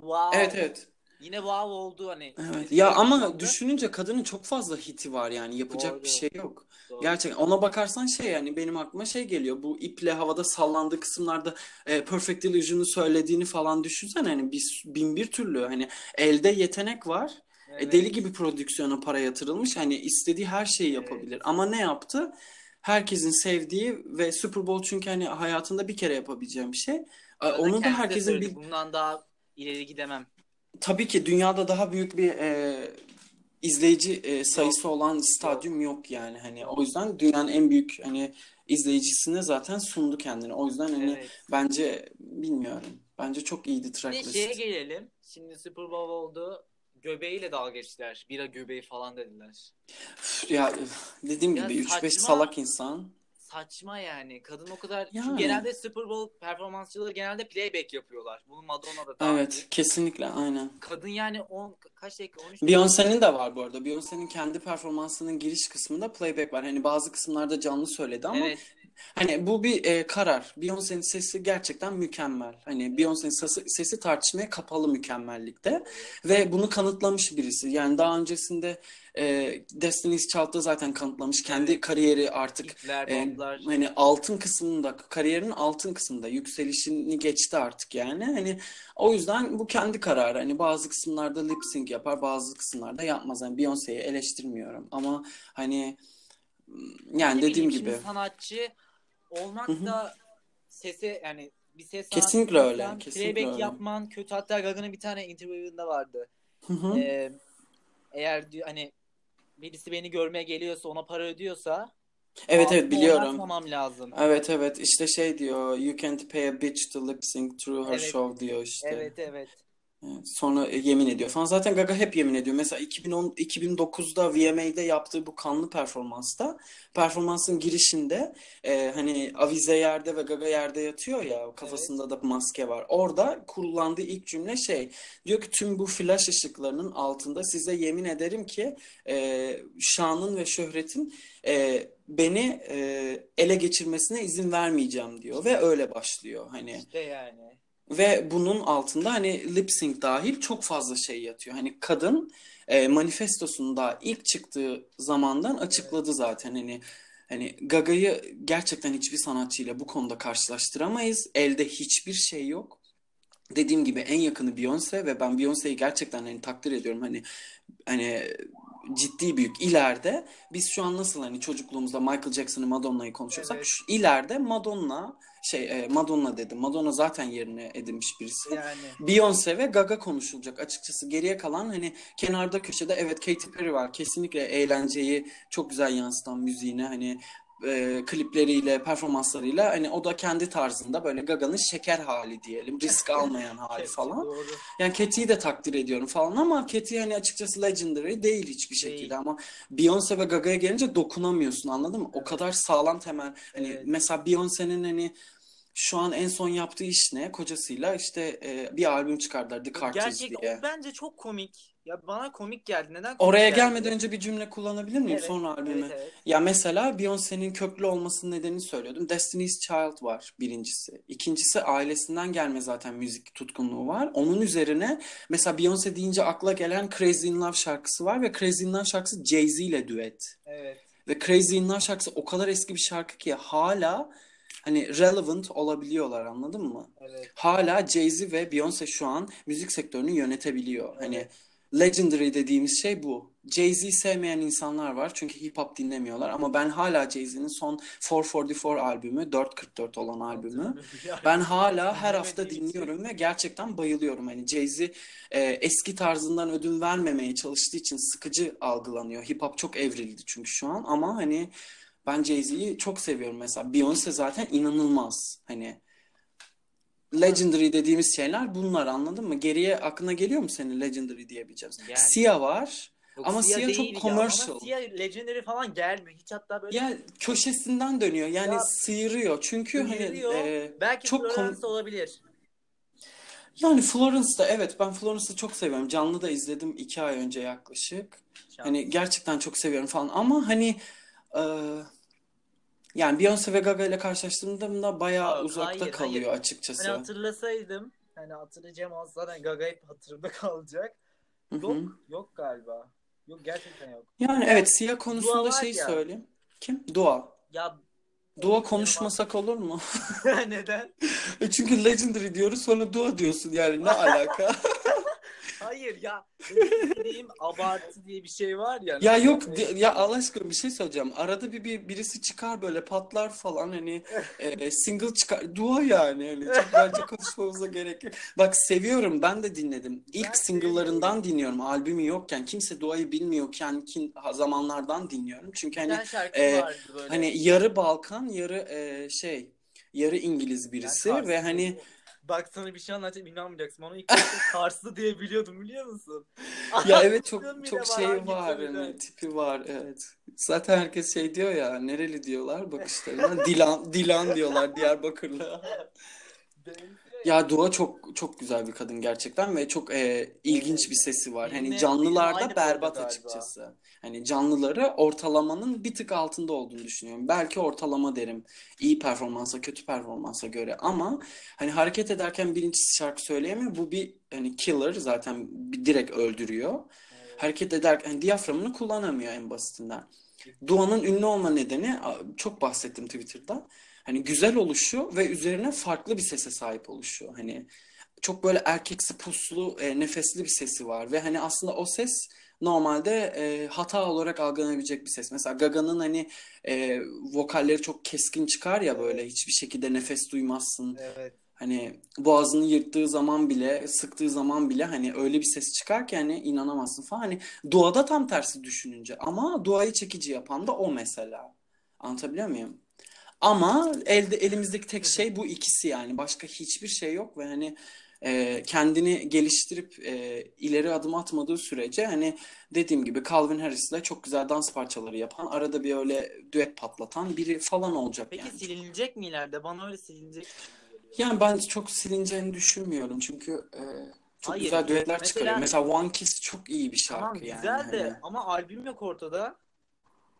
wow. Evet evet. Yine wow oldu hani. Evet. Bir Ya ama oldu. düşününce kadının çok fazla hiti var yani yapacak bir Doğru. şey yok. Doğru. Gerçekten ona bakarsan şey yani benim aklıma şey geliyor. Bu iple havada sallandığı kısımlarda e, Perfect Illusion'u söylediğini falan düşünsen hani bir, bin bir türlü hani elde yetenek var. E, Evet. deli gibi prodüksiyona para yatırılmış. Hani istediği her şeyi yapabilir. Ama ne yaptı? Herkesin sevdiği ve Super Bowl çünkü hani hayatında bir kere yapabileceğim bir şey. E, Zaten Onu da herkesin bir Bundan daha ileri gidemem. tabii ki dünyada daha büyük bir e, izleyici e, sayısı Yok. olan stadyum yok yani hani o yüzden dünyanın en büyük hani izleyicisine zaten sundu kendini. O yüzden hani Evet. bence bilmiyorum. Bence çok iyiydi Bir tracklist. şeye gelelim. Şimdi Super Bowl oldu. Göbeğiyle dalga geçtiler. Bira göbeği falan dediler. Üf, Ya dediğim Ya gibi 3-5 saçma. salak insan. Saçma yani. Kadın o kadar... Yani. Çünkü genelde Super Bowl performansçıları genelde playback yapıyorlar. Bunu Madonna da dahil. Evet, kesinlikle aynen. Kadın yani 10 kaç dakika 13 Beyoncé'nin de var bu arada. Beyoncé'nin kendi performansının giriş kısmında playback var. Hani bazı kısımlarda canlı söyledi ama Evet. Hani bu bir e, karar. Beyoncé'nin sesi gerçekten mükemmel. Hani Beyoncé'nin sesi, sesi tartışmaya kapalı mükemmellikte ve bunu kanıtlamış birisi. Yani daha öncesinde e, Destiny's Child'da zaten kanıtlamış. Kendi Evet. kariyeri artık İpler, e, hani altın kısmında, kariyerinin altın kısmında yükselişini geçti artık yani. Hani o yüzden bu kendi kararı. Hani bazı kısımlarda lip sync yapar, bazı kısımlarda yapmaz. Yani Beyoncé'yi eleştirmiyorum ama hani yani Ne dediğim gibi sanatçı olmak Hı hı. da sese yani bir ses Kesinlikle öyle, kesinlikle playback öyle. yapman kötü. Hatta Gaga'nın bir tane interview'ında vardı. Hı hı. Ee, eğer diyor hani birisi beni görmeye geliyorsa ona para ödüyorsa Evet evet biliyorum. oynatmamam lazım. Evet evet işte şey diyor You can't pay a bitch to lip sync through her Evet. show diyor işte. Evet evet. Evet, Sonra e, yemin ediyor falan. Zaten Gaga hep yemin ediyor. Mesela 2010 2009'da VMA'de yaptığı bu kanlı performansta performansın girişinde e, hani avize yerde ve Gaga yerde yatıyor ya kafasında da maske var. Orada kullandığı ilk cümle şey diyor ki tüm bu flash ışıklarının altında size yemin ederim ki e, şanın ve şöhretin e, beni e, ele geçirmesine izin vermeyeceğim diyor ve öyle başlıyor hani. İşte yani. Ve bunun altında hani lip sync dahil çok fazla şey yatıyor. Hani kadın e, manifestosunda ilk çıktığı zamandan açıkladı zaten hani hani Gaga'yı gerçekten hiçbir sanatçıyla bu konuda karşılaştıramayız. Elde hiçbir şey yok. Dediğim gibi en yakını Beyoncé ve ben Beyoncé'yi gerçekten hani takdir ediyorum. Hani hani ciddi büyük ileride biz şu an nasıl hani çocukluğumuzda Michael Jackson'ı Madonna'yı konuşuyorsak Evet. ileride Madonna şey e, Madonna dedim. Madonna zaten yerine edinmiş birisi. Yani. Beyoncé ve Gaga konuşulacak açıkçası. Geriye kalan hani kenarda köşede evet Katy Perry var. Kesinlikle eğlenceyi çok güzel yansıtan müziğine hani e, klipleriyle, performanslarıyla hani o da kendi tarzında böyle Gaga'nın şeker hali diyelim. Risk almayan hali falan. Doğru. Yani Katy'yi de takdir ediyorum falan ama Katy hani açıkçası legendary değil hiçbir Değil. şekilde ama Beyoncé ve Gaga'ya gelince dokunamıyorsun anladın mı? O Evet. kadar sağlam temel hani Evet. mesela Beyoncé'nin hani şu an en son yaptığı iş ne? Kocasıyla işte e, bir albüm çıkardılar The Carters Gerçekten diye. o bence çok komik. Ya bana komik geldi. Neden komik Oraya geldi? gelmeden önce bir cümle kullanabilir miyim Evet, sonra albümü? evet, evet. Ya mesela Beyoncé'nin köklü olmasının nedenini söylüyordum. Destiny's Child var birincisi. İkincisi ailesinden gelme zaten müzik tutkunluğu var. Onun üzerine mesela Beyoncé deyince akla gelen Crazy in Love şarkısı var ve Crazy in Love şarkısı Jay-Z ile düet. Evet. Ve Crazy in Love şarkısı o kadar eski bir şarkı ki hala hani relevant olabiliyorlar anladın mı? Evet. Hala Jay-Z ve Beyoncé şu an müzik sektörünü yönetebiliyor. Hani Evet. legendary dediğimiz şey bu. Jay-Z sevmeyen insanlar var çünkü hip hop dinlemiyorlar ama ben hala Jay-Z'nin son 444 albümü, 444 olan albümü ben hala her hafta dinliyorum ve gerçekten bayılıyorum. Hani Jay-Z e, eski tarzından ödün vermemeye çalıştığı için sıkıcı algılanıyor. Hip hop çok evrildi çünkü şu an ama hani ben Jay-Z'yi çok seviyorum mesela. Beyoncé zaten inanılmaz. Hani legendary dediğimiz şeyler bunlar anladın mı? Geriye aklına geliyor mu senin legendary diyebileceğimiz? Yani- Sia var. Yok, Ama Sia çok değil ya. commercial. Ama Sia Legendary falan gelmiyor. Hiç hatta böyle Ya köşesinden dönüyor. Yani Ya, sıyırıyor. Çünkü hani Sıyırıyor. e, belki çok kom- Florence olabilir. Yani Florence'da evet ben Florence'ı çok seviyorum. Canlı da izledim iki ay önce yaklaşık. Hani gerçekten çok seviyorum falan ama hani e, yani Beyoncé ve Gaga ile karşılaştırdığımda bayağı Yok, uzakta hayır, kalıyor hayır. açıkçası. Hani hatırlasaydım hani hatırlayacağım olsa zaten Gaga hep hatırımda kalacak. Yok yok galiba. Yok gerçekten yok. Yani evet Dua konusunda şey ya. söyleyeyim. Kim? Dua. Ya Dua konuşmasak olur mu? neden? E Çünkü Legendary diyoruz sonra Dua diyorsun yani ne alaka? Hayır ya istediğim abartı diye bir şey var ya. Ya yok di- ya Allah aşkına bir şey söyleyeceğim. Arada bir, bir birisi çıkar böyle patlar falan hani e, single çıkar. Dua yani hani çok bence konuşmamıza gerek yok. Bak seviyorum ben de dinledim. İlk Ben single'larından dinliyorum. Albümü yokken kimse Dua'yı bilmiyorken kim zamanlardan dinliyorum. Çünkü hani e, hani yarı Balkan yarı e, şey yarı İngiliz birisi ve hani Bak sana bir şey anlatacağım inanmayacaksın. Onu ilk başta diye biliyordum biliyor musun? Ya evet çok çok var şey var köyden. hani tipi var evet. Zaten herkes şey diyor ya nereli diyorlar bakışlarına Dilan Dilan diyorlar Diyarbakırlı. Benziyor Ya Dua çok çok güzel bir kadın gerçekten ve çok e, ilginç bir sesi var. Hani canlılarda aynı berbat açıkçası. Hani canlıları ortalamanın bir tık altında olduğunu düşünüyorum. Belki ortalama derim. İyi performansa, kötü performansa göre ama hani hareket ederken birincisi şarkı söyleyemiyor. Bu bir hani killer zaten bir direkt öldürüyor. Hareket ederken hani diyaframını kullanamıyor en basitinden. Dua'nın ünlü olma nedeni a, çok bahsettim Twitter'da. Hani güzel oluşu ve üzerine farklı bir sese sahip oluşu. Hani çok böyle erkeksi puslu, e, nefesli bir sesi var ve hani aslında o ses normalde e, hata olarak algılanabilecek bir ses. Mesela Gaga'nın hani e, vokalleri çok keskin çıkar ya böyle hiçbir şekilde nefes duymazsın. Evet. Hani boğazını yırttığı zaman bile, sıktığı zaman bile hani öyle bir ses çıkar ki hani inanamazsın falan. Hani Dua'da tam tersi düşününce ama Dua'yı çekici yapan da o mesela. Anlatabiliyor muyum? Ama elde elimizdeki tek şey bu ikisi yani. Başka hiçbir şey yok ve hani e, kendini geliştirip e, ileri adım atmadığı sürece hani dediğim gibi Calvin Harris'le çok güzel dans parçaları yapan, arada bir öyle düet patlatan biri falan olacak Peki yani. silinecek mi ileride? Bana öyle silinecek. Yani ben çok silineceğini düşünmüyorum çünkü e, çok Hayır, güzel düetler mesela- çıkarıyor. Mesela One Kiss çok iyi bir şarkı Tamam yani. güzel de Hani ama albüm yok ortada.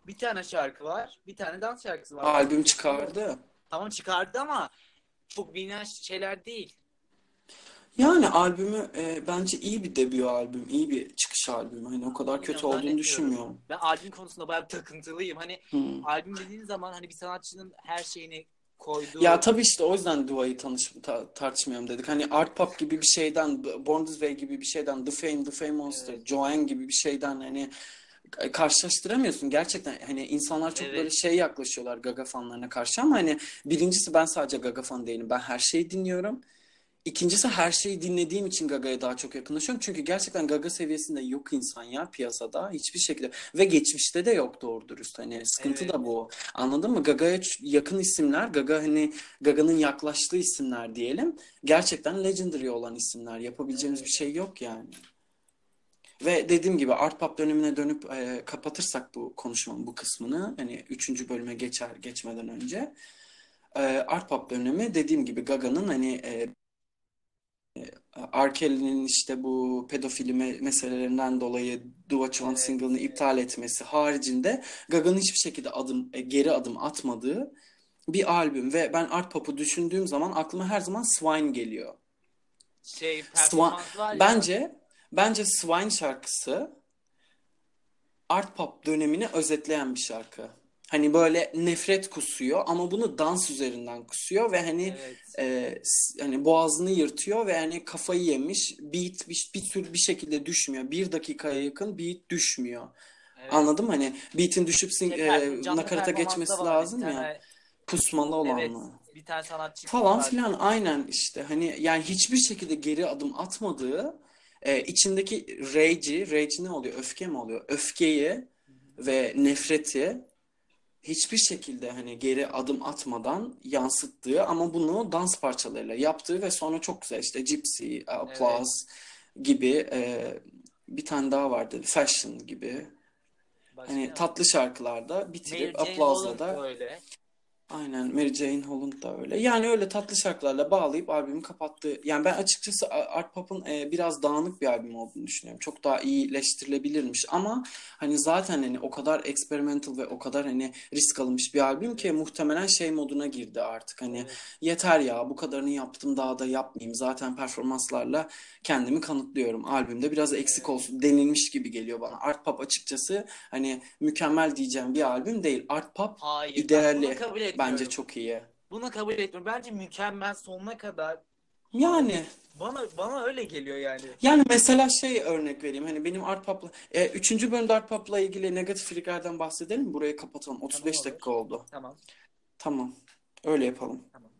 Bir tane şarkı var. Bir tane dans şarkısı var. albüm çıkardı. Tamam çıkardı ama çok bilinen şeyler değil. Yani albümü e, bence iyi bir debut albüm, iyi bir çıkış albümü. Hani o kadar kötü Bilmiyorum, olduğunu düşünmüyorum. Ben albüm konusunda bayağı takıntılıyım. Hani Hmm. albüm dediğin zaman hani bir sanatçının her şeyini koyduğu Ya tabii işte o yüzden Dua'yı tanış ta- tartışmayalım dedik. Hani art pop gibi bir şeyden, Born This Way gibi bir şeyden, The Fame, The Fame Monster, Evet. Joanne gibi bir şeyden hani karşılaştıramıyorsun. Gerçekten hani insanlar çok Evet. böyle şey yaklaşıyorlar Gaga fanlarına karşı ama hani birincisi ben sadece Gaga fan değilim. Ben her şeyi dinliyorum. İkincisi her şeyi dinlediğim için Gaga'ya daha çok yakınlaşıyorum. Çünkü gerçekten Gaga seviyesinde yok insan ya piyasada hiçbir şekilde. Ve geçmişte de yok doğru dürüst. Hani sıkıntı Evet. da bu. Anladın mı? Gaga'ya yakın isimler, Gaga hani Gaga'nın yaklaştığı isimler diyelim. Gerçekten legendary olan isimler. Yapabileceğimiz bir şey yok yani. Ve dediğim gibi art pop dönemine dönüp e, kapatırsak bu konuşmanın bu kısmını hani üçüncü bölüme geçer geçmeden önce e, art pop dönemi dediğim gibi Gaga'nın hani e, R. Kelly'nin işte bu pedofili me- meselelerinden dolayı You Want Evet, single'ını iptal etmesi haricinde Gaga'nın hiçbir şekilde adım e, geri adım atmadığı bir albüm ve ben art pop'u düşündüğüm zaman aklıma her zaman Swine geliyor. şey ya. Bence bence Swine şarkısı art pop dönemini özetleyen bir şarkı. Hani böyle nefret kusuyor ama bunu dans üzerinden kusuyor ve hani Evet. e, hani boğazını yırtıyor ve hani kafayı yemiş beat bir, bir tür bir şekilde düşmüyor. Bir dakikaya yakın beat düşmüyor. Evet. Anladın mı? Hani beat'in düşüp e, nakarata geçmesi lazım tane- ya. Pusmalı olan Evet. mı? Bir tane sanatçı Falan filan aynen işte hani yani hiçbir şekilde geri adım atmadığı e, içindeki rage'i, rage ne oluyor? Öfke mi oluyor? Öfkeyi ve nefreti hiçbir şekilde hani geri adım atmadan yansıttığı ama bunu dans parçalarıyla yaptığı ve sonra çok güzel işte Gypsy, Applause gibi e, bir tane daha vardı. Fashion gibi. Başka Hani ne tatlı şarkılarda bitirip Applause'la da öyle. Aynen Mary Jane Holland da öyle. Yani öyle tatlı şarkılarla bağlayıp albümü kapattı. Yani ben açıkçası Art Pop'un e, biraz dağınık bir albüm olduğunu düşünüyorum. Çok daha iyileştirilebilirmiş ama hani zaten hani o kadar experimental ve o kadar hani risk alınmış bir albüm ki muhtemelen şey moduna girdi artık. Hani yeter ya bu kadarını yaptım daha da yapmayayım. Zaten performanslarla kendimi kanıtlıyorum. Albümde biraz eksik olsun denilmiş gibi geliyor bana. Art Pop açıkçası hani mükemmel diyeceğim bir albüm değil. Art Pop Hayır. İdeali kabul etmiyorum. bence çok iyi. Bunu kabul etmiyorum. Bence mükemmel sonuna kadar. Yani Bana bana öyle geliyor yani. yani mesela şey örnek vereyim. Hani benim Art Pop'la e, üçüncü bölümde Art Pop'la ilgili negatif feedbacklerden bahsedelim? Burayı kapatalım. 35 olur. dakika oldu. Tamam. Tamam. Öyle yapalım. Tamam.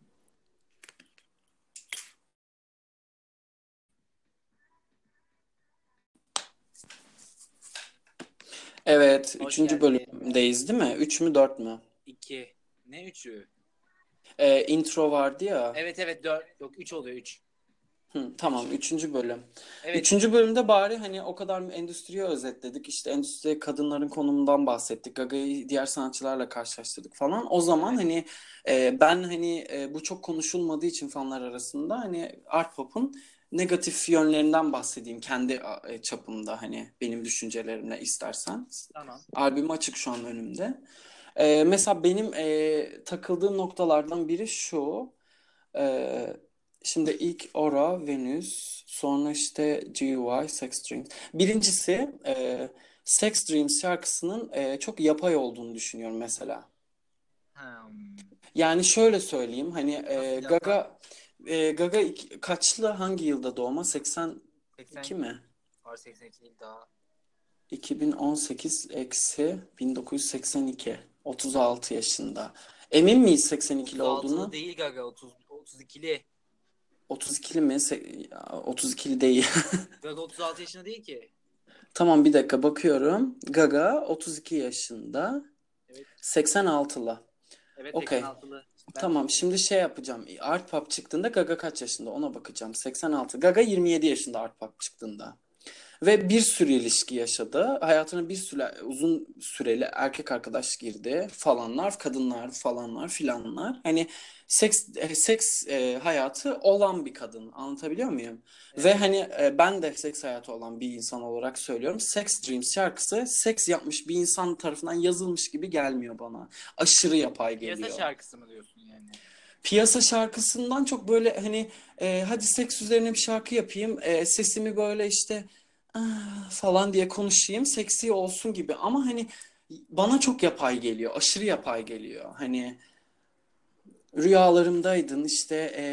Evet, Hoş üçüncü geldin. bölümdeyiz değil mi? Üç mü dört mü? İki. Ne üçü? E, intro vardı ya. Evet evet dört. Yok üç oluyor üç. Hı, tamam, üçüncü bölüm. Evet. Üçüncü bölümde bari hani o kadar endüstriyi özetledik. İşte endüstride kadınların konumundan bahsettik. Gaga'yı diğer sanatçılarla karşılaştırdık falan. O zaman Evet. hani e, ben hani e, bu çok konuşulmadığı için fanlar arasında hani art pop'un negatif yönlerinden bahsedeyim kendi e, çapımda hani benim düşüncelerimle istersen. Tamam. Albüm açık şu an önümde. E, mesela benim e, takıldığım noktalardan biri şu. E, şimdi ilk Aura, Venus, sonra işte GUI, Sex Dreams. Birincisi e, Sex Dreams şarkısının e, çok yapay olduğunu düşünüyorum mesela. Hmm. Yani şöyle söyleyeyim hani e, Gaga e, Gaga iki- kaçlı hangi yılda doğma? 82 82 mi? var 82 değil daha. 2018 eksi 1982. 36 yaşında. Emin miyiz 82'li 36'lı olduğunu? değil Gaga 30 32'li. 32'li mi? Se- ya, 32'li değil. Gaga 36 yaşında değil ki. Tamam bir dakika bakıyorum. Gaga 32 yaşında. Evet. 86'lı. Evet Okey. 86'lı. Ben- Tamam şimdi şey yapacağım. Art Pop çıktığında Gaga kaç yaşında ona bakacağım. 86. Gaga 27 yaşında Art Pop çıktığında. Ve bir sürü ilişki yaşadı. Hayatına bir süre, uzun süreli erkek arkadaş girdi falanlar, kadınlar falanlar filanlar. Hani seks e, seks e, hayatı olan bir kadın. Anlatabiliyor muyum? Ve hani e, ben de seks hayatı olan bir insan olarak söylüyorum. Sex Dreams şarkısı seks yapmış bir insan tarafından yazılmış gibi gelmiyor bana. Aşırı yapay geliyor. Piyasa şarkısı mı diyorsun yani? Piyasa şarkısından çok böyle hani e, hadi seks üzerine bir şarkı yapayım. E, sesimi böyle işte "Ah" falan diye konuşayım. Seksi olsun gibi. Ama hani bana çok yapay geliyor. Aşırı yapay geliyor. Hani rüyalarımdaydın işte e,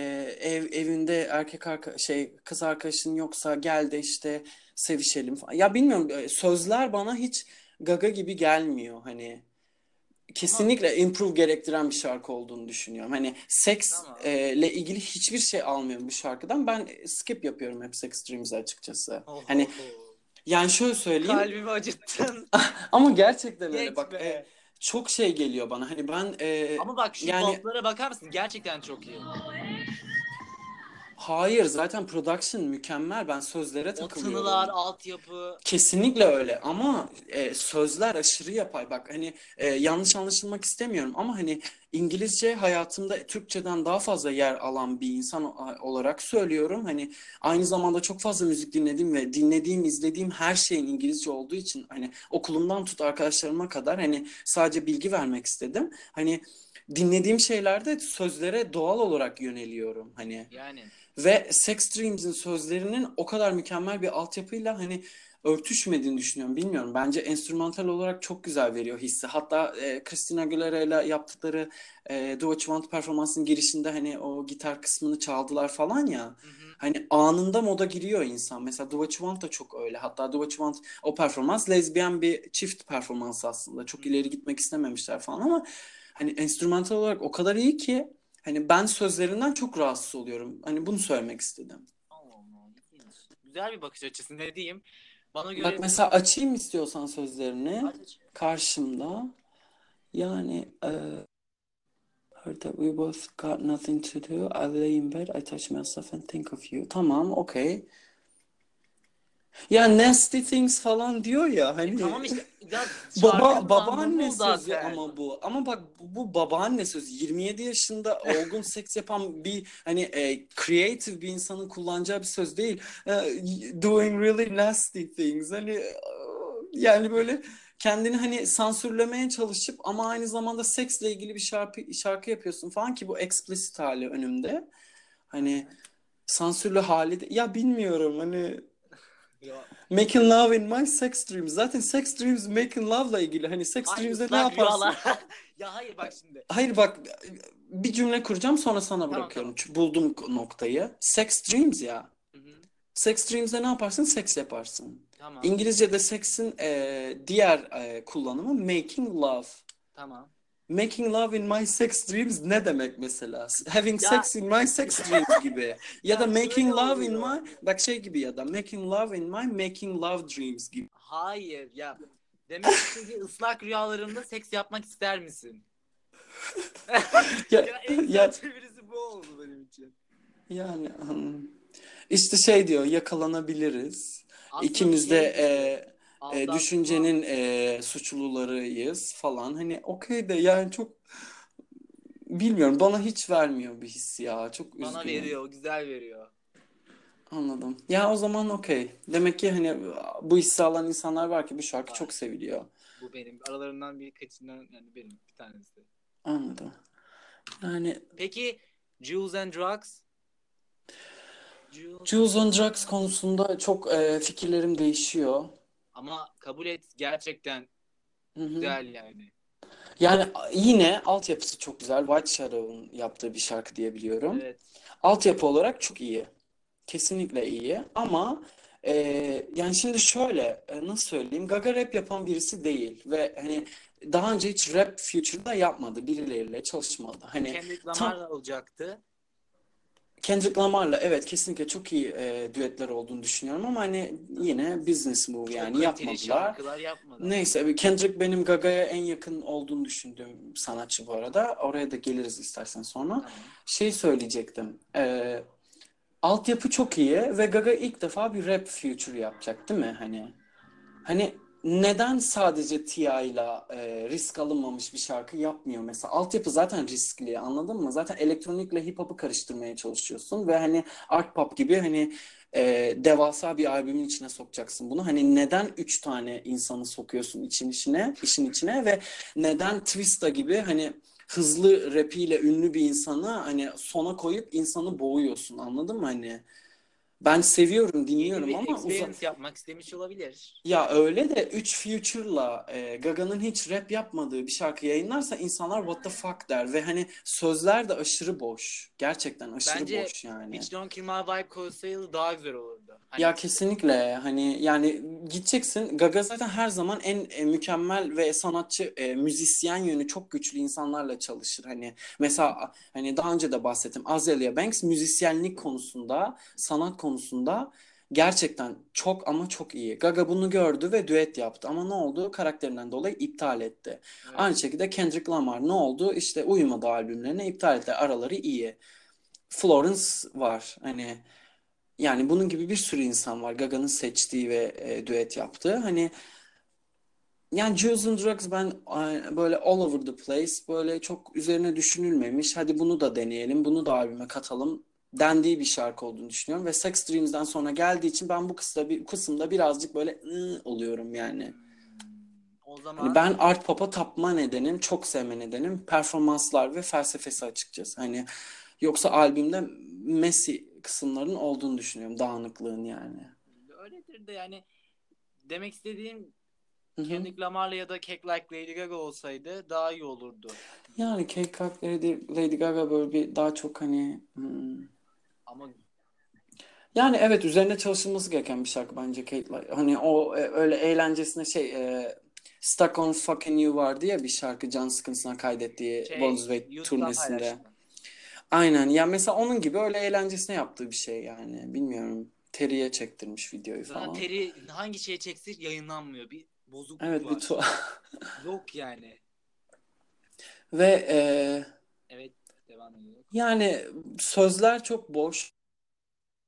ev evinde erkek arka şey kız arkadaşın yoksa gel de işte sevişelim falan. Ya bilmiyorum sözler bana hiç gaga gibi gelmiyor hani. Kesinlikle improve gerektiren bir şarkı olduğunu düşünüyorum. Hani seks Tamam. e, ile ilgili hiçbir şey almıyorum bu şarkıdan. Ben skip yapıyorum hep Sex Dreams'i açıkçası. Oh, Hani oh, yani şöyle söyleyeyim Kalbimi acıttın. ama gerçekten öyle Geç bak be. e, çok şey geliyor bana. Hani ben e, Ama bak şu yani- bakar mısın? Gerçekten çok iyi. Hayır zaten production mükemmel. Ben sözlere takılıyorum. tınılar, altyapı. Kesinlikle öyle ama e, sözler aşırı yapay. Bak hani e, yanlış anlaşılmak istemiyorum ama hani İngilizce hayatımda Türkçeden daha fazla yer alan bir insan olarak söylüyorum. Hani aynı zamanda çok fazla müzik dinledim ve dinlediğim, izlediğim her şeyin İngilizce olduğu için hani okulumdan tut arkadaşlarıma kadar hani sadece bilgi vermek istedim. Hani dinlediğim şeylerde sözlere doğal olarak yöneliyorum hani. Yani. Ve Sex Dreams'in sözlerinin o kadar mükemmel bir altyapıyla hani örtüşmediğini düşünüyorum. Bilmiyorum. Bence enstrümantal olarak çok güzel veriyor hissi. Hatta e, Christina Aguilera ile yaptıkları e, Do What You Want performansının girişinde hani o gitar kısmını çaldılar falan ya. Hı hı. Hani anında moda giriyor insan. Mesela Do What You Want da çok öyle. Hatta Do What You Want o performans lezbiyen bir çift performans aslında. Çok ileri gitmek istememişler falan ama hani enstrümantal olarak o kadar iyi ki hani ben sözlerinden çok rahatsız oluyorum. Hani bunu söylemek istedim. Allah Allah. Güzel bir bakış açısı ne diyeyim. Bana göre Bak mesela açayım istiyorsan sözlerini Aç. karşımda. Yani e, heard that we both got nothing to do. I lay in bed, I touch myself and think of you. Tamam, okey. Ya nasty things falan diyor ya hani. E, tamam işte. Ya, Baba babaanne sözü zaten. ama bu. Ama bak bu, babaanne sözü. 27 yaşında olgun seks yapan bir hani e, creative bir insanın kullanacağı bir söz değil. E, doing really nasty things. Hani e, yani böyle kendini hani sansürlemeye çalışıp ama aynı zamanda seksle ilgili bir şarkı şarkı yapıyorsun falan ki bu explicit hali önümde. Hani sansürlü hali de ya bilmiyorum hani Making love in my sex dreams. Zaten sex dreams making love'la ilgili. Hani sex Ay, dreams'de ne yaparsın? rüyalar. ya hayır bak şimdi. Hayır bak bir cümle kuracağım sonra sana bırakıyorum. Çünkü Buldum noktayı. Sex dreams ya. Hı hı. Sex dreams'de ne yaparsın? Seks yaparsın. Tamam. İngilizce'de seksin e, diğer e, kullanımı making love. Tamam. Making love in my sex dreams ne demek mesela? Having Ya- sex in my sex dreams gibi. Ya Ya da making love in my bak şey gibi ya da making love in my making love dreams gibi. Hayır ya. Demek istediği ıslak rüyalarında seks yapmak ister misin? Ya, Ya en ya çevirisi bu oldu benim için. Yani işte şey diyor yakalanabiliriz. Aslında İkimiz de şey e, e, düşüncenin e, suçlularıyız falan. Hani okey de yani çok bilmiyorum bana hiç vermiyor bir his ya. Çok bana üzgünüm. veriyor, güzel veriyor. Anladım. Ya o zaman okey. Demek ki hani bu hissi alan insanlar var ki bu şarkı Var. çok seviliyor. Bu benim. Aralarından birkaçından yani benim bir tanesi. Anladım. Yani Peki Jules and Drugs? Jules. Jules on Drugs konusunda çok e, fikirlerim değişiyor. Ama kabul et gerçekten Hı hı. güzel yani. Yani yine altyapısı çok güzel. White Shadow'un yaptığı bir şarkı diye biliyorum. Evet. Altyapı olarak çok iyi. Kesinlikle iyi. Ama e, yani şimdi şöyle e, nasıl söyleyeyim? Gaga rap yapan birisi değil ve hani daha önce hiç rap feature'da yapmadı. Birileriyle çalışmadı. Hani Kendrick tam Lamar olacaktı. Kendrick Lamar'la evet kesinlikle çok iyi e, düetler olduğunu düşünüyorum ama hani yine business move Çok yani kaliteli yapmadılar. yapmadılar. Neyse Kendrick benim Gaga'ya en yakın olduğunu düşündüğüm sanatçı bu arada. Oraya da geliriz istersen sonra. Tamam. Şey söyleyecektim. Ee, altyapı çok iyi ve Gaga ilk defa bir rap feature yapacak değil mi? Hani hani neden sadece T.I. ile e, risk alınmamış bir şarkı yapmıyor mesela? Altyapı zaten riskli anladın mı? Zaten elektronikle hip hop'u karıştırmaya çalışıyorsun ve hani art pop gibi hani e, devasa bir albümün içine sokacaksın bunu. Hani neden üç tane insanı sokuyorsun için içine, işin içine ve neden Twista gibi hani hızlı rapiyle ünlü bir insanı hani sona koyup insanı boğuyorsun anladın mı hani? Ben seviyorum, dinliyorum bir ama uza- experience yapmak istemiş olabilir. ya öyle de 3 Future'la e, Gaga'nın hiç rap yapmadığı bir şarkı yayınlarsa insanlar what the fuck der ve hani sözler de aşırı boş. Gerçekten aşırı Bence boş yani. Hiç Don't Kill My Vibe koysaydı daha güzel olurdu. Hani Ya kesinlikle hani yani gideceksin Gaga zaten her zaman en e, mükemmel ve sanatçı e, müzisyen yönü çok güçlü insanlarla çalışır. Hani mesela hani daha önce de bahsettim Azealia Banks müzisyenlik konusunda sanat konusunda gerçekten çok ama çok iyi. Gaga bunu gördü ve düet yaptı ama ne oldu? Karakterinden dolayı iptal etti. Evet. Aynı şekilde Kendrick Lamar ne oldu? İşte uyumadı albümlerine iptal etti. Araları iyi. Florence var. Hani yani bunun gibi bir sürü insan var. Gaga'nın seçtiği ve e, düet yaptığı. Hani yani Juice and Drugs ben e, böyle all over the place böyle çok üzerine düşünülmemiş. Hadi bunu da deneyelim, bunu da albüme katalım dendiği bir şarkı olduğunu düşünüyorum. Ve Sex Dreams'den sonra geldiği için ben bu kısımda, bir, kısımda birazcık böyle ıı, oluyorum yani. Hmm. O Hani zaman ben art pop'a tapma nedenim, çok sevme nedenim performanslar ve felsefesi açıkçası. Hani yoksa albümde messy kısımların olduğunu düşünüyorum. Dağınıklığın yani. öyledir de yani demek istediğim. Kendrick Lamar'la ya da Cake Like Lady Gaga olsaydı daha iyi olurdu. Yani Cake Cut Lady, Lady Gaga böyle bir daha çok hani hmm. Ama Yani evet üzerine çalışılması gereken bir şarkı bence Kate Like. Hani o e, öyle eğlencesine şey e, Stuck on Fucking You vardı ya bir şarkı can sıkıntısına kaydettiği şey, Bonus Way YouTube'dan turnesinde. paylaştım. Aynen ya mesela onun gibi öyle eğlencesine yaptığı bir şey yani. Bilmiyorum. Terry'e çektirmiş videoyu Zaten falan. Terry hangi şeye çekse yayınlanmıyor. Bir bozukluk Evet bir var. tuhaf. Yok yani. Ve e, Evet devam ediyor. yani sözler çok boş.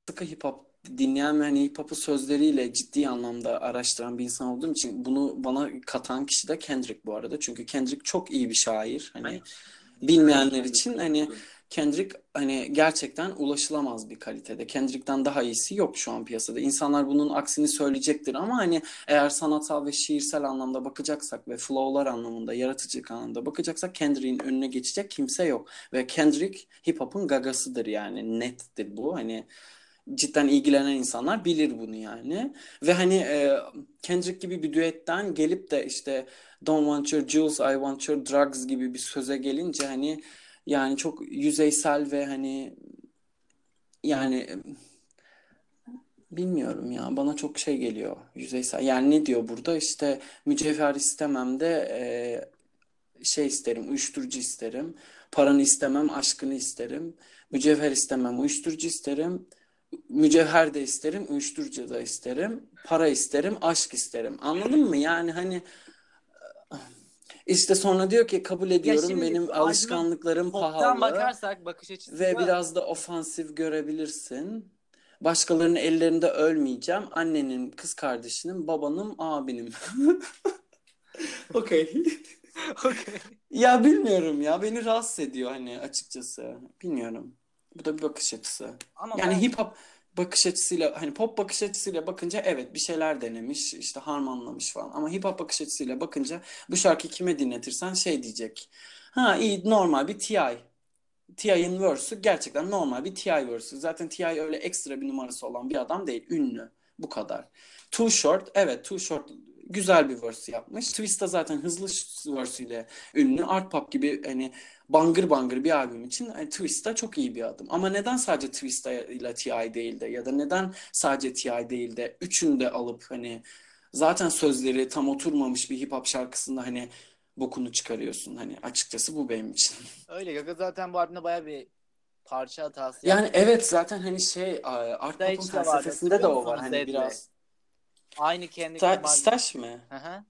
Sıkı hip hop dinleyen ve hani hip hop'u sözleriyle ciddi anlamda araştıran bir insan olduğum için bunu bana katan kişi de Kendrick bu arada. Çünkü Kendrick çok iyi bir şair. Hani Ben bilmeyenler için hani Kendrick hani gerçekten ulaşılamaz bir kalitede. Kendrick'ten daha iyisi yok şu an piyasada. İnsanlar bunun aksini söyleyecektir ama hani eğer sanatsal ve şiirsel anlamda bakacaksak ve flow'lar anlamında, yaratıcılık anlamında bakacaksak Kendrick'in önüne geçecek kimse yok. Ve Kendrick hip hop'un gagasıdır yani nettir bu. Hani cidden ilgilenen insanlar bilir bunu yani. Ve hani e, Kendrick gibi bir düetten gelip de işte Don't want your jewels, I want your drugs gibi bir söze gelince hani yani çok yüzeysel ve hani yani bilmiyorum ya bana çok şey geliyor yüzeysel. Yani ne diyor burada işte mücevher istemem de e, şey isterim uyuşturucu isterim. Paranı istemem aşkını isterim. Mücevher istemem uyuşturucu isterim. Mücevher de isterim uyuşturucu da isterim. Para isterim aşk isterim. Anladın mı? Yani hani işte sonra diyor ki kabul ediyorum şimdi benim alışkanlıklarım pahalı. bakarsak bakış açısı Ve da- biraz da ofansif görebilirsin. Başkalarının ellerinde ölmeyeceğim. Annenin, kız kardeşinin, babanın, abinin. Okey. Okey. Ya bilmiyorum ya. Beni rahatsız ediyor hani açıkçası. Bilmiyorum. Bu da bir bakış açısı. Ama Yani ben- hip hop bakış açısıyla hani pop bakış açısıyla bakınca evet bir şeyler denemiş işte harmanlamış falan ama hip hop bakış açısıyla bakınca bu şarkıyı kime dinletirsen şey diyecek. Ha iyi normal bir T.I. T.I.'in verse'ü gerçekten normal bir T.I. verse'ü. Zaten T.I. öyle ekstra bir numarası olan bir adam değil. Ünlü. Bu kadar. Too Short evet Too Short güzel bir verse yapmış. Twista zaten hızlı verse'üyle ünlü. Art Pop gibi hani bangır bangır bir albüm için hani Twista çok iyi bir adım. Ama neden sadece Twista ile T.I. değil de ya da neden sadece T.I. değil de üçünü de alıp hani zaten sözleri tam oturmamış bir hip hop şarkısında hani bokunu çıkarıyorsun. Hani açıkçası bu benim için. Öyle Gaga zaten bu albümde bayağı bir parça hatası Yani yaptı. evet zaten hani şey art pop'un felsefesinde de o var. Hani biraz Aynı kendi Sta- staj mı? Hı hı.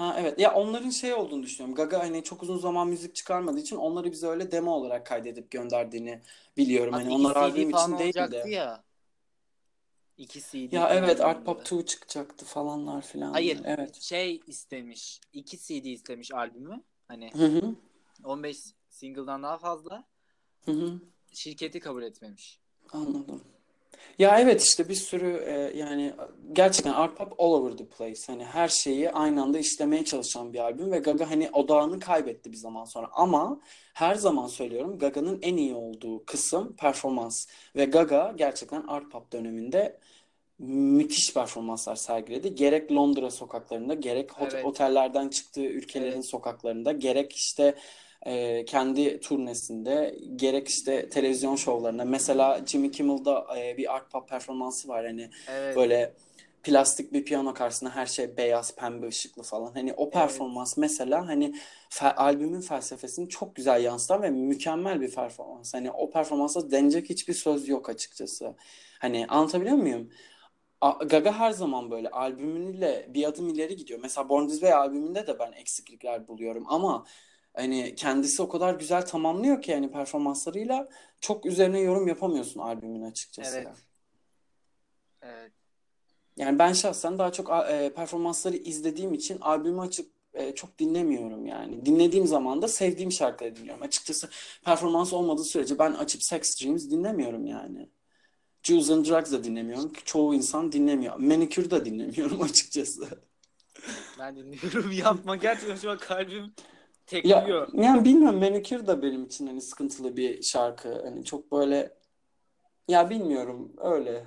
Ha evet. Ya onların şey olduğunu düşünüyorum. Gaga hani çok uzun zaman müzik çıkarmadığı için onları bize öyle demo olarak kaydedip gönderdiğini biliyorum. Hani Hatta onlar albüm falan için değil olacaktı de. ya. İki CD. Ya evet Art Pop vardı. 2 çıkacaktı falanlar filan. Hayır. Evet. Şey istemiş. iki CD istemiş albümü. Hani Hı hı. 15 single'dan daha fazla. Hı hı. Şirketi kabul etmemiş. Anladım. Ya evet işte bir sürü e, yani gerçekten Art Pop all over the place. Hani her şeyi aynı anda işlemeye çalışan bir albüm ve Gaga hani odağını kaybetti bir zaman sonra. Ama her zaman söylüyorum Gaga'nın en iyi olduğu kısım performans. Ve Gaga gerçekten Art Pop döneminde müthiş performanslar sergiledi. Gerek Londra sokaklarında, gerek hot- Evet. otellerden çıktığı ülkelerin Evet. sokaklarında, gerek işte e, kendi turnesinde, gerek işte televizyon şovlarında. Mesela Jimmy Kimmel'da e, bir art pop performansı var. Hani Evet. böyle plastik bir piyano karşısında her şey beyaz, pembe ışıklı falan. Hani o performans mesela hani fe- albümün felsefesini çok güzel yansıtan ve mükemmel bir performans. Hani o performansa denecek hiçbir söz yok açıkçası. Hani anlatabiliyor muyum? Gaga her zaman böyle albümüyle bir adım ileri gidiyor. Mesela Born This Way albümünde de ben eksiklikler buluyorum ama hani kendisi o kadar güzel tamamlıyor ki yani performanslarıyla çok üzerine yorum yapamıyorsun albümün açıkçası. Evet. Evet. Yani ben şahsen daha çok e, performansları izlediğim için albümü açıp e, çok dinlemiyorum yani. Dinlediğim zaman da sevdiğim şarkıları dinliyorum. Açıkçası performans olmadığı sürece ben açıp Sex Dreams dinlemiyorum yani. Juice and Drugs da dinlemiyorum. Çoğu insan dinlemiyor. Manicure da dinlemiyorum açıkçası. Ben dinliyorum. Yapma. Gerçekten şu an kalbim Ya, tekliyor. yani bilmiyorum Manicure da benim için hani sıkıntılı bir şarkı. Hani çok böyle ya bilmiyorum öyle.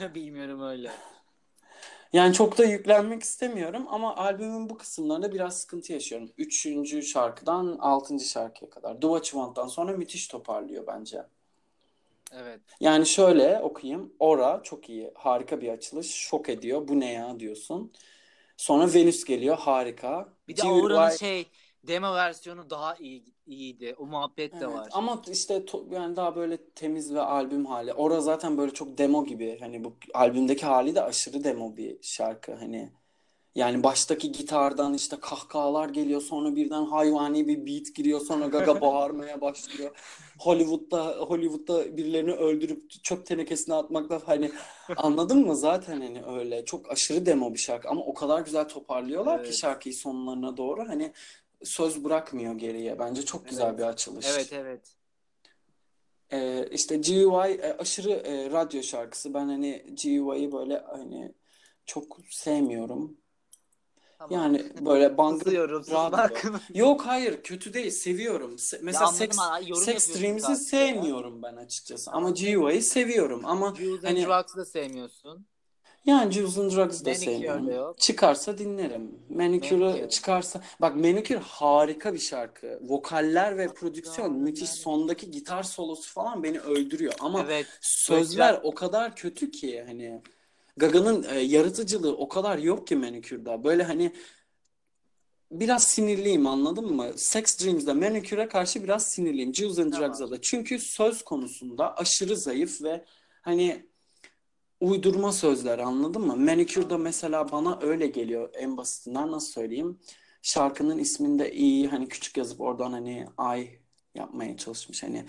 Bilmiyorum öyle. Yani çok da yüklenmek istemiyorum ama albümün bu kısımlarında biraz sıkıntı yaşıyorum. Üçüncü şarkıdan altıncı şarkıya kadar. Do What sonra müthiş toparlıyor bence. Evet. Yani şöyle okuyayım. Ora çok iyi. Harika bir açılış. Şok ediyor. Bu ne ya diyorsun. Sonra Venüs geliyor. Harika. Bir de Aura'nın şey demo versiyonu daha iyi iyiydi. O muhabbet de Evet, var. ama işte yani daha böyle temiz ve albüm hali. Ora zaten böyle çok demo gibi. Hani bu albümdeki hali de aşırı demo bir şarkı. Hani yani baştaki gitardan işte kahkahalar geliyor sonra birden hayvani bir beat giriyor sonra Gaga bağırmaya başlıyor. Hollywood'da Hollywood'da birilerini öldürüp çöp tenekesine atmakla hani anladın mı zaten hani öyle çok aşırı demo bir şarkı ama o kadar güzel toparlıyorlar ki Evet. şarkıyı sonlarına doğru hani söz bırakmıyor geriye. Bence çok güzel Evet. bir açılış. Evet evet. Ee, işte GUI e, aşırı e, radyo şarkısı. Ben hani GUI'yi böyle hani çok sevmiyorum. Tamam. Yani böyle bangır radyo. Yok hayır kötü değil seviyorum. Se- mesela anladım Sex, Sex Dreams'i sadece ya. sevmiyorum ben açıkçası. Ama. GUI'yi seviyorum. Ama and hani Drugs'ı da sevmiyorsun. Yani Juice and Drugs'ı da sevmiyorum. Çıkarsa dinlerim. Manicure'ı Manicure. çıkarsa bak Manicure harika bir şarkı. Vokaller ve prodüksiyon müthiş. Sondaki gitar solosu falan beni öldürüyor. Ama Evet. Sözler o kadar kötü ki hani Gaga'nın e, yaratıcılığı o kadar yok ki Manicure'da. Böyle hani biraz sinirliyim anladın mı? Sex Dreams'da Manicure'a karşı biraz sinirliyim. Juice and Tamam. Drugs'da da. Çünkü söz konusunda aşırı zayıf ve hani uydurma sözler anladın mı? Manicure'da mesela bana öyle geliyor en basitinden nasıl söyleyeyim? Şarkının isminde iyi hani küçük yazıp oradan hani ay yapmaya çalışmış. Hani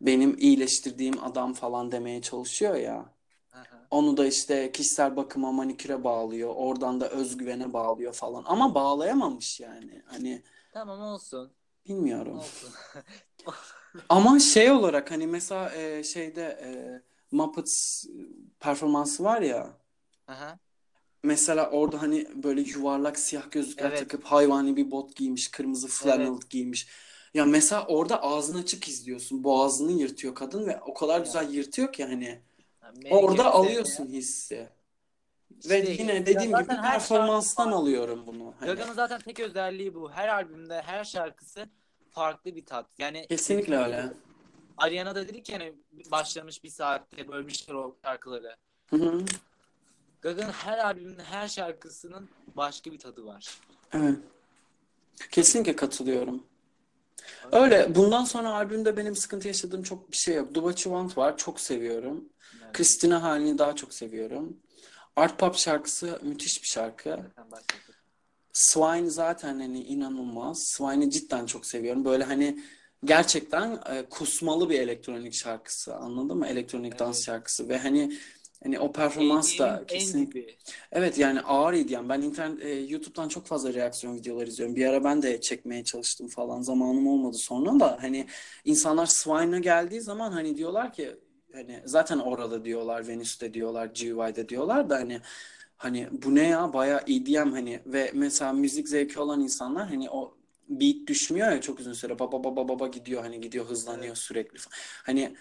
benim iyileştirdiğim adam falan demeye çalışıyor ya. Hı hı. Onu da işte kişisel bakıma maniküre bağlıyor. Oradan da özgüvene bağlıyor falan. Ama bağlayamamış yani. Hani Tamam olsun. bilmiyorum. Olsun. Ama şey olarak hani mesela e, şeyde e, Muppets performansı var ya. Aha. Mesela orada hani böyle yuvarlak siyah gözlükler Evet. takıp hayvani bir bot giymiş, kırmızı flannel Evet. giymiş. Ya mesela orada ağzını açık izliyorsun. Boğazını yırtıyor kadın ve o kadar güzel yırtıyor ki hani Manicure orada alıyorsun hissi. Ve İşte yine ya dediğim gibi performanstan şarkı- alıyorum bunu. Hani Gaga'nın zaten tek özelliği bu. Her albümde, her şarkısı farklı bir tat. Yani kesinlikle öyle. Ariana da dedi ki hani başlamış bir saatte bölmüşler o şarkıları. Hı hı. Gaga'nın her albümünde, her şarkısının başka bir tadı var. Evet. Kesinlikle katılıyorum. Öyle. Bundan sonra albümde benim sıkıntı yaşadığım çok bir şey yok. You Want var. Çok seviyorum. Evet. Christina halini daha çok seviyorum. Art Pop şarkısı müthiş bir şarkı. Swine zaten hani inanılmaz. Swine'i cidden çok seviyorum. Böyle hani gerçekten e, kusmalı bir elektronik şarkısı. Anladın mı? Elektronik dans Evet. şarkısı ve hani hani o performans da EDM'in en kesin dibi. Evet yani ağır EDM. Ben internet e, YouTube'dan çok fazla reaksiyon videoları izliyorum. Bir ara ben de çekmeye çalıştım falan. Zamanım olmadı sonra da hani insanlar Swine'a geldiği zaman hani diyorlar ki hani zaten orada diyorlar, Venüs'te diyorlar, GUI'de diyorlar da hani hani bu ne ya bayağı EDM hani ve mesela müzik zevki olan insanlar hani o beat düşmüyor ya çok uzun süre baba baba baba gidiyor hani gidiyor hızlanıyor Evet. sürekli. Hani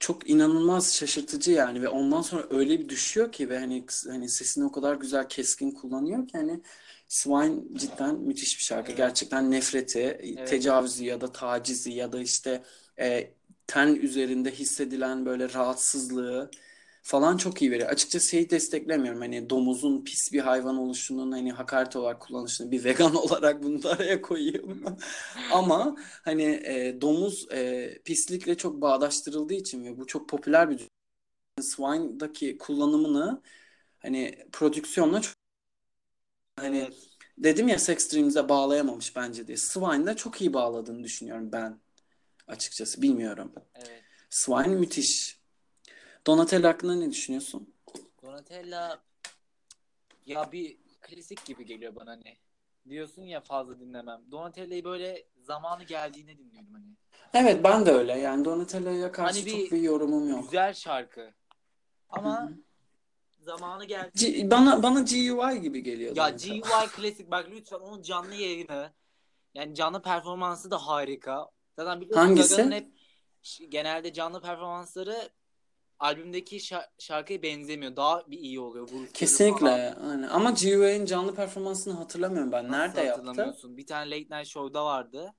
çok inanılmaz şaşırtıcı yani ve ondan sonra öyle bir düşüyor ki ve hani hani sesini o kadar güzel keskin kullanıyor ki hani Swine cidden müthiş bir şarkı. Evet. Gerçekten nefreti, Evet. tecavüzü ya da tacizi ya da işte e, ten üzerinde hissedilen böyle rahatsızlığı falan çok iyi veriyor. Açıkçası şeyi desteklemiyorum. Hani domuzun pis bir hayvan oluşunun hani hakaret olarak kullanışını bir vegan olarak bunu da araya koyayım. Ama hani e, domuz e, pislikle çok bağdaştırıldığı için ve bu çok popüler bir Swine'daki kullanımını hani prodüksiyonla çok hani Evet. dedim ya Sex Dreams'e bağlayamamış bence diye. Swine'da çok iyi bağladığını düşünüyorum ben açıkçası. Bilmiyorum. Evet. Swine müthiş. Donatella hakkında ne düşünüyorsun? Donatella ya bir klasik gibi geliyor bana hani. Diyorsun ya fazla dinlemem. Donatella'yı böyle zamanı geldiğinde dinliyorum hani. Evet ben de öyle. Yani Donatella'ya karşı Hani çok bir yorumum yok. Güzel şarkı. Ama zamanı geldi. G- bana bana GUI gibi geliyor Ya Donatella. GUI klasik bak lütfen onun canlı yayını yani canlı performansı da harika. Zaten biliyorsun Hangisi? Gaga'nın hep genelde canlı performansları albümdeki şa- şarkıya benzemiyor. Daha bir iyi oluyor. Falan. Kesinlikle. Hani ama GUI'nin canlı performansını hatırlamıyorum ben. Nasıl Nerede yaptı? hatırlamıyorsun? Bir tane Late Night Show'da vardı.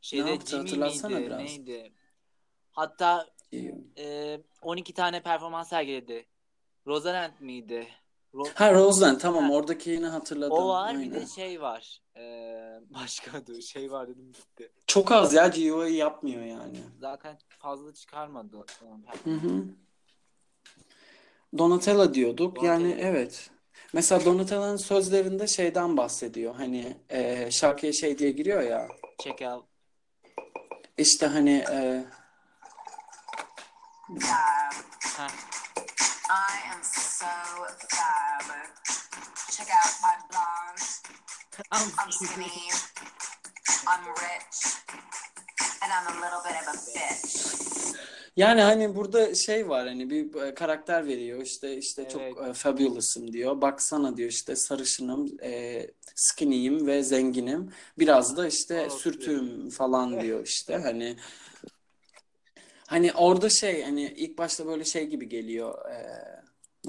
Şeyde yaptı? Jimmy miydi? biraz. Neydi? Hatta e, 12 tane performans sergiledi. Rosalind miydi? Ro- Ha Roseland tamam Ha. oradakini hatırladım. o var bir de Aynen. şey var. Başka adı şey var dedim gitti. Çok az ya GUI yapmıyor yani. Zaten fazla çıkarmadı. Hı hı. Donatella diyorduk. Yani Donatella. evet. Mesela Donatella'nın sözlerinde şeyden bahsediyor. Hani e, şarkıya şey diye giriyor ya. Check out. İşte hani e, Heh. I am so fab. Check out, I'm blonde, I'm skinny, I'm rich, and I'm a little bit of a bitch. yani hani burada şey var hani bir e, karakter veriyor işte işte çok Evet. e, fabulous'ım diyor. Baksana diyor işte sarışınım, e, skinny'yim ve zenginim. Biraz da işte Evet. sürtüğüm falan diyor işte hani Hani orada şey hani ilk başta böyle şey gibi geliyor. e,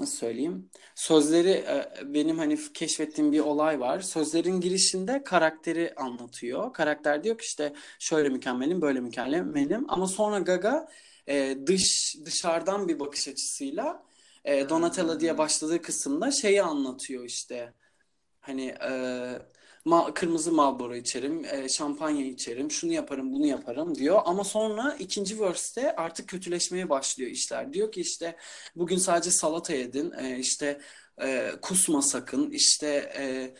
nasıl söyleyeyim? Sözleri e, benim hani keşfettiğim bir olay var. Sözlerin girişinde karakteri anlatıyor. Karakter diyor ki işte şöyle mükemmelim, böyle mükemmelim. Ama sonra Gaga e, dış dışarıdan bir bakış açısıyla e, Donatella diye başladığı kısımda şeyi anlatıyor işte. Hani ma- kırmızı Marlboro içerim, e, şampanya içerim, şunu yaparım, bunu yaparım diyor. Ama sonra ikinci verse'te artık kötüleşmeye başlıyor işler. Diyor ki işte bugün sadece salata yedin, e, işte e, kusma sakın, işte e,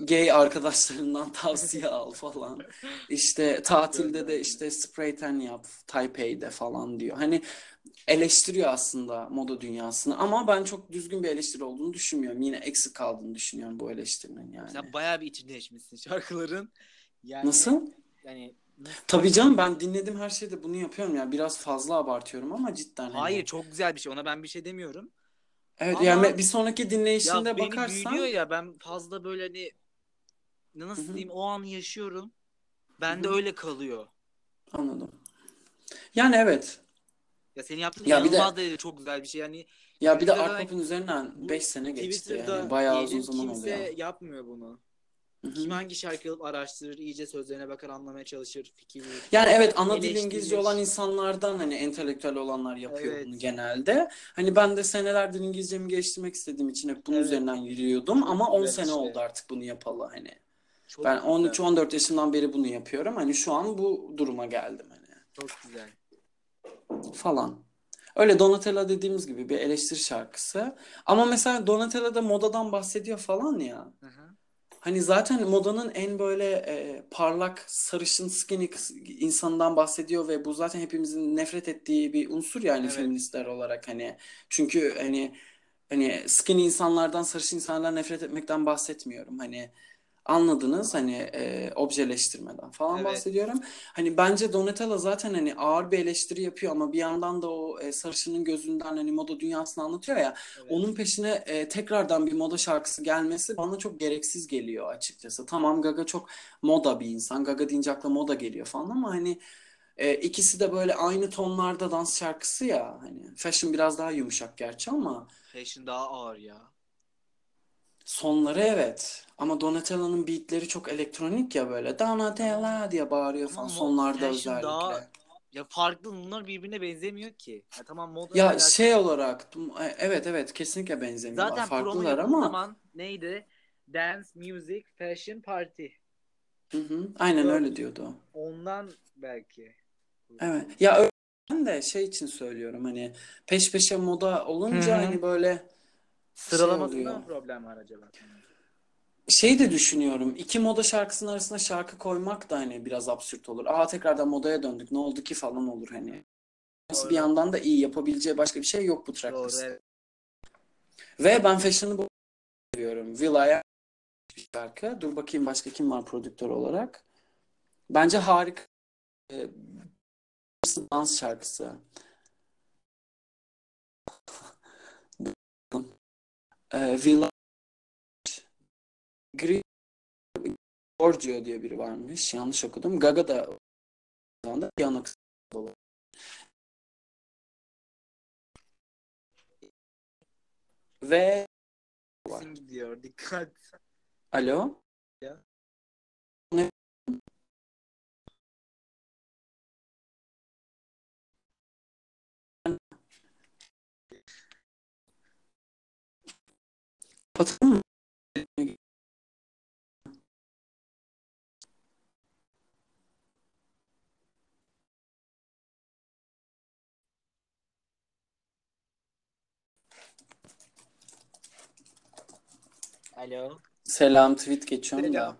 gay arkadaşlarından tavsiye al falan. İşte tatilde de işte spray tan yap, Taipei'de falan diyor. Hani eleştiriyor aslında moda dünyasını ama ben çok düzgün bir eleştiri olduğunu düşünmüyorum. Yine eksik kaldığını düşünüyorum bu eleştirinin yani. Sen bayağı bir içindeşmişsin şarkıların. Yani Nasıl? yani Tabii canım ben dinlediğim her şeyde bunu yapıyorum ya. Biraz fazla abartıyorum ama cidden hani. hayır çok güzel bir şey. Ona ben bir şey demiyorum. Evet Ama- yani bir sonraki Ya dinleyişinde beni bakarsan büyülüyor ya ben fazla böyle hani nasıl Hı hı. diyeyim o anı yaşıyorum. Ben de Hı hı. öyle kalıyor. anladım. Yani evet. Ya senin yaptığın Ya bir de- derecede çok güzel bir şey. Yani Ya bir de Twitter'da- Art Pop'un üzerinden bu 5 sene geçti yani. Bayağı uzun zaman kimse oluyor. yapmıyor bunu. Kim hangi şarkı alıp araştırır, iyice sözlerine bakar, anlamaya çalışır, fikir verir. Yani evet ana dil. İngilizce olan insanlardan hani entelektüel olanlar yapıyor Evet. bunu genelde. Hani ben de senelerdir İngilizcemi geliştirmek istediğim için hep bunun Evet. üzerinden yürüyordum ama 10 güzel sene işte. oldu artık bunu yapalı hani. Çok Ben güzel. 13-14 yaşından beri bunu yapıyorum. Hani şu an bu duruma geldim hani Çok güzel. Falan. Öyle Donatella dediğimiz gibi bir eleştiri şarkısı. Ama mesela Donatella da modadan bahsediyor falan ya. Hı hı. Hani zaten modanın en böyle e, parlak sarışın skinny insanından bahsediyor ve bu zaten hepimizin nefret ettiği bir unsur yani Evet. feministler olarak hani çünkü hani hani skinny insanlardan sarışın insanlardan nefret etmekten bahsetmiyorum hani anladınız hani e, objeleştirmeden falan Evet. bahsediyorum. Hani bence Donatella zaten hani ağır bir eleştiri yapıyor ama bir yandan da o e, sarışının gözünden hani moda dünyasını anlatıyor ya. Evet. Onun peşine e, tekrardan bir moda şarkısı gelmesi bana çok gereksiz geliyor açıkçası. Tamam Gaga çok moda bir insan. Gaga deyince akla moda geliyor falan ama hani e, ikisi de böyle aynı tonlarda dans şarkısı ya. Hani fashion biraz daha yumuşak gerçi ama Fashion daha ağır ya. Sonları evet. Ama Donatella'nın beatleri çok elektronik ya böyle. Donatella diye bağırıyor Ama falan mo- sonlarda fashion özellikle. daha- Ya farklı bunlar birbirine benzemiyor ki. Ya tamam moda Ya alakalı. şey olarak e, evet evet kesinlikle benzemiyorlar. Zaten promo Farklılar yapıldığı ama zaman neydi? Dance, music, fashion, party. Hı hı, aynen Dört. öyle diyordu. Ondan belki. Evet. Ya ö- ben de şey için söylüyorum hani peş peşe moda olunca Hı hı. hani böyle Sıralamasında oluyor. mı problem var acaba? Şey de düşünüyorum. iki moda şarkısının arasına şarkı koymak da hani biraz absürt olur. Aa tekrardan modaya döndük. Ne oldu ki falan olur hani. Nasıl bir Doğru. yandan da iyi yapabileceği başka bir şey yok bu Doğru tracklist. evet. Ve ben Fashion'ı bu seviyorum. Will.i.am bir şarkı. Dur bakayım başka kim var prodüktör olarak. Bence harika. Ee, dans şarkısı. Ee, Will Gri Giorgio diye biri varmış. Yanlış okudum. Gaga da o zaman da piyano Ve var. Gidiyor. Dikkat. Alo? Ya. Mı? Alo. Selam tweet geçiyorum da.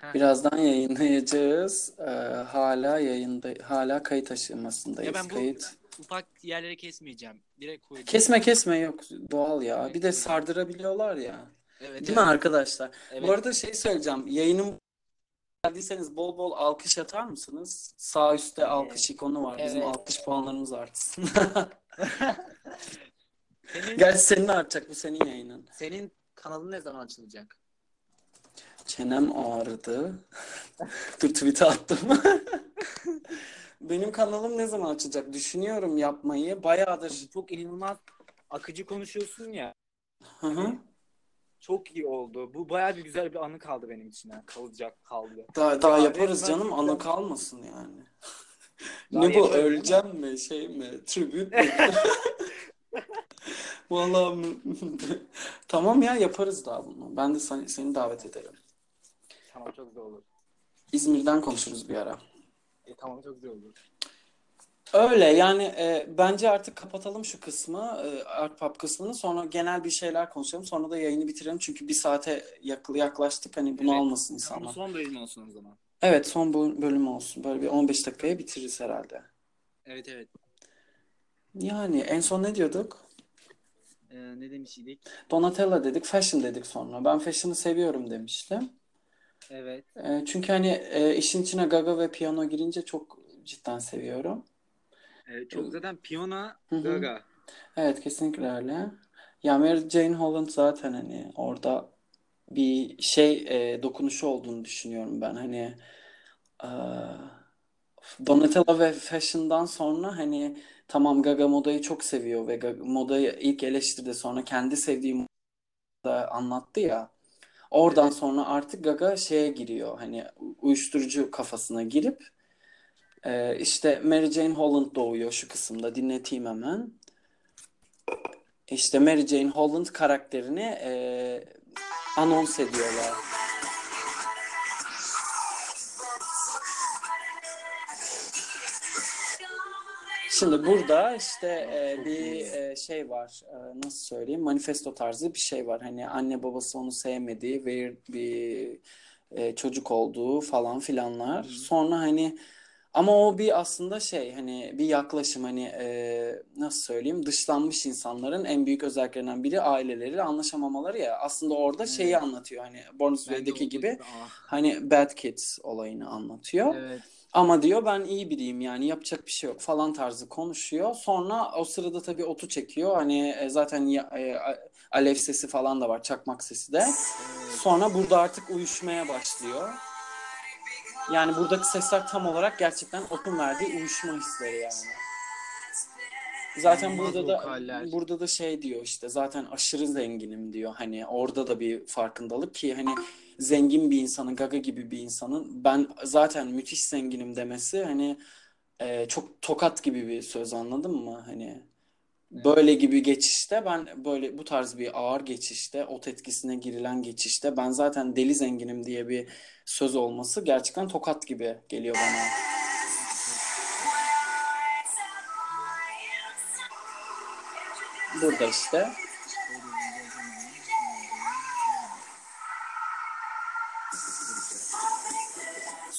Selam. Birazdan yayınlayacağız. Ee, hala yayında, hala kayıt aşamasındayız. Ya ben bu- Kayıt. Ufak yerlere kesmeyeceğim. Direkt koyacağım. Kesme kesme yok doğal ya. Bir de sardırabiliyorlar ya. Evet, Değil evet. mi arkadaşlar? Evet. Bu arada şey söyleyeceğim. Yayınım geldiyseniz bol bol alkış atar mısınız? Sağ üstte alkış ikonu var. Bizim Evet. alkış puanlarımız artsın. Senin, Gerçi senin artacak bu senin yayının. senin kanalın ne zaman açılacak? Çenem ağrıdı. Dur tweet'e attım. Benim kanalım ne zaman açacak? Düşünüyorum yapmayı. Bayağıdır. Çok inanılmaz akıcı konuşuyorsun ya. Hı hı. Çok iyi oldu. Bu bayağı bir güzel bir anı kaldı benim için. ha. Kalacak kaldı. Daha, daha Ya yaparız canım. güzel. Anı kalmasın yani. Ne bu öleceğim mi şey mi tribüt mü? Vallahi tamam ya yaparız daha bunu. Ben de seni, seni davet ederim. Tamam çok güzel olur. İzmir'den konuşuruz bir ara. E, tamam çok güzel olur. Öyle yani e, bence artık kapatalım şu kısmı, e, Art Pop kısmını. Sonra genel bir şeyler konuşalım. Sonra da yayını bitirelim. Çünkü bir saate yak- yaklaştık. Hani bunu Evet. almasın Tamam, insanlar. son bölüm olsun o zaman. Evet son bu bölüm olsun. Böyle bir 15 dakikaya bitiririz herhalde. Evet evet. Yani en son ne diyorduk? Ee, ne demiştik? Donatella dedik, fashion dedik sonra. Ben fashion'ı seviyorum demiştim. Evet. E, çünkü hani e, işin içine gaga ve piyano girince çok cidden seviyorum. Ee, çok zaten hı. Gaga. Evet kesinlikle öyle. Ya Mary Jane Holland zaten hani orada bir şey e, dokunuşu olduğunu düşünüyorum ben. Hani e, Donatella ve Fashion'dan sonra hani tamam Gaga modayı çok seviyor ve Gaga, modayı ilk eleştirdi sonra kendi sevdiği da anlattı ya. Oradan sonra artık Gaga şeye giriyor hani uyuşturucu kafasına girip e, işte Mary Jane Holland doğuyor şu kısımda dinleteyim hemen. İşte Mary Jane Holland karakterini e, anons ediyorlar. Şimdi burada işte e, bir e, şey var. E, nasıl söyleyeyim? Manifesto tarzı bir şey var. Hani anne babası onu sevmediği ve bir e, çocuk olduğu falan filanlar. Sonra hani ama o bir aslında şey hani bir yaklaşım hani e, nasıl söyleyeyim dışlanmış insanların en büyük özelliklerinden biri aileleriyle anlaşamamaları ya. Aslında orada şeyi Evet. anlatıyor hani Born Way'deki olduğu gibi Ah, hani Bad Kids olayını anlatıyor. evet. Ama diyor ben iyi biriyim yani yapacak bir şey yok falan tarzı konuşuyor. Sonra o sırada tabii otu çekiyor. Hani e, zaten ya- e, alev sesi falan da var, çakmak sesi de. Sonra burada artık uyuşmaya başlıyor. Yani buradaki sesler tam olarak gerçekten otun verdiği uyuşma hisleri yani. Zaten İnanılmaz burada da vokaller. burada da şey diyor işte zaten aşırı zenginim diyor. Hani orada da bir farkındalık ki hani zengin bir insanın Gaga gibi bir insanın ben zaten müthiş zenginim demesi hani e, çok tokat gibi bir söz anladın mı? Hani böyle gibi geçişte ben böyle bu tarz bir ağır geçişte ot etkisine girilen geçişte ben zaten deli zenginim diye bir söz olması gerçekten tokat gibi geliyor bana. Burada işte.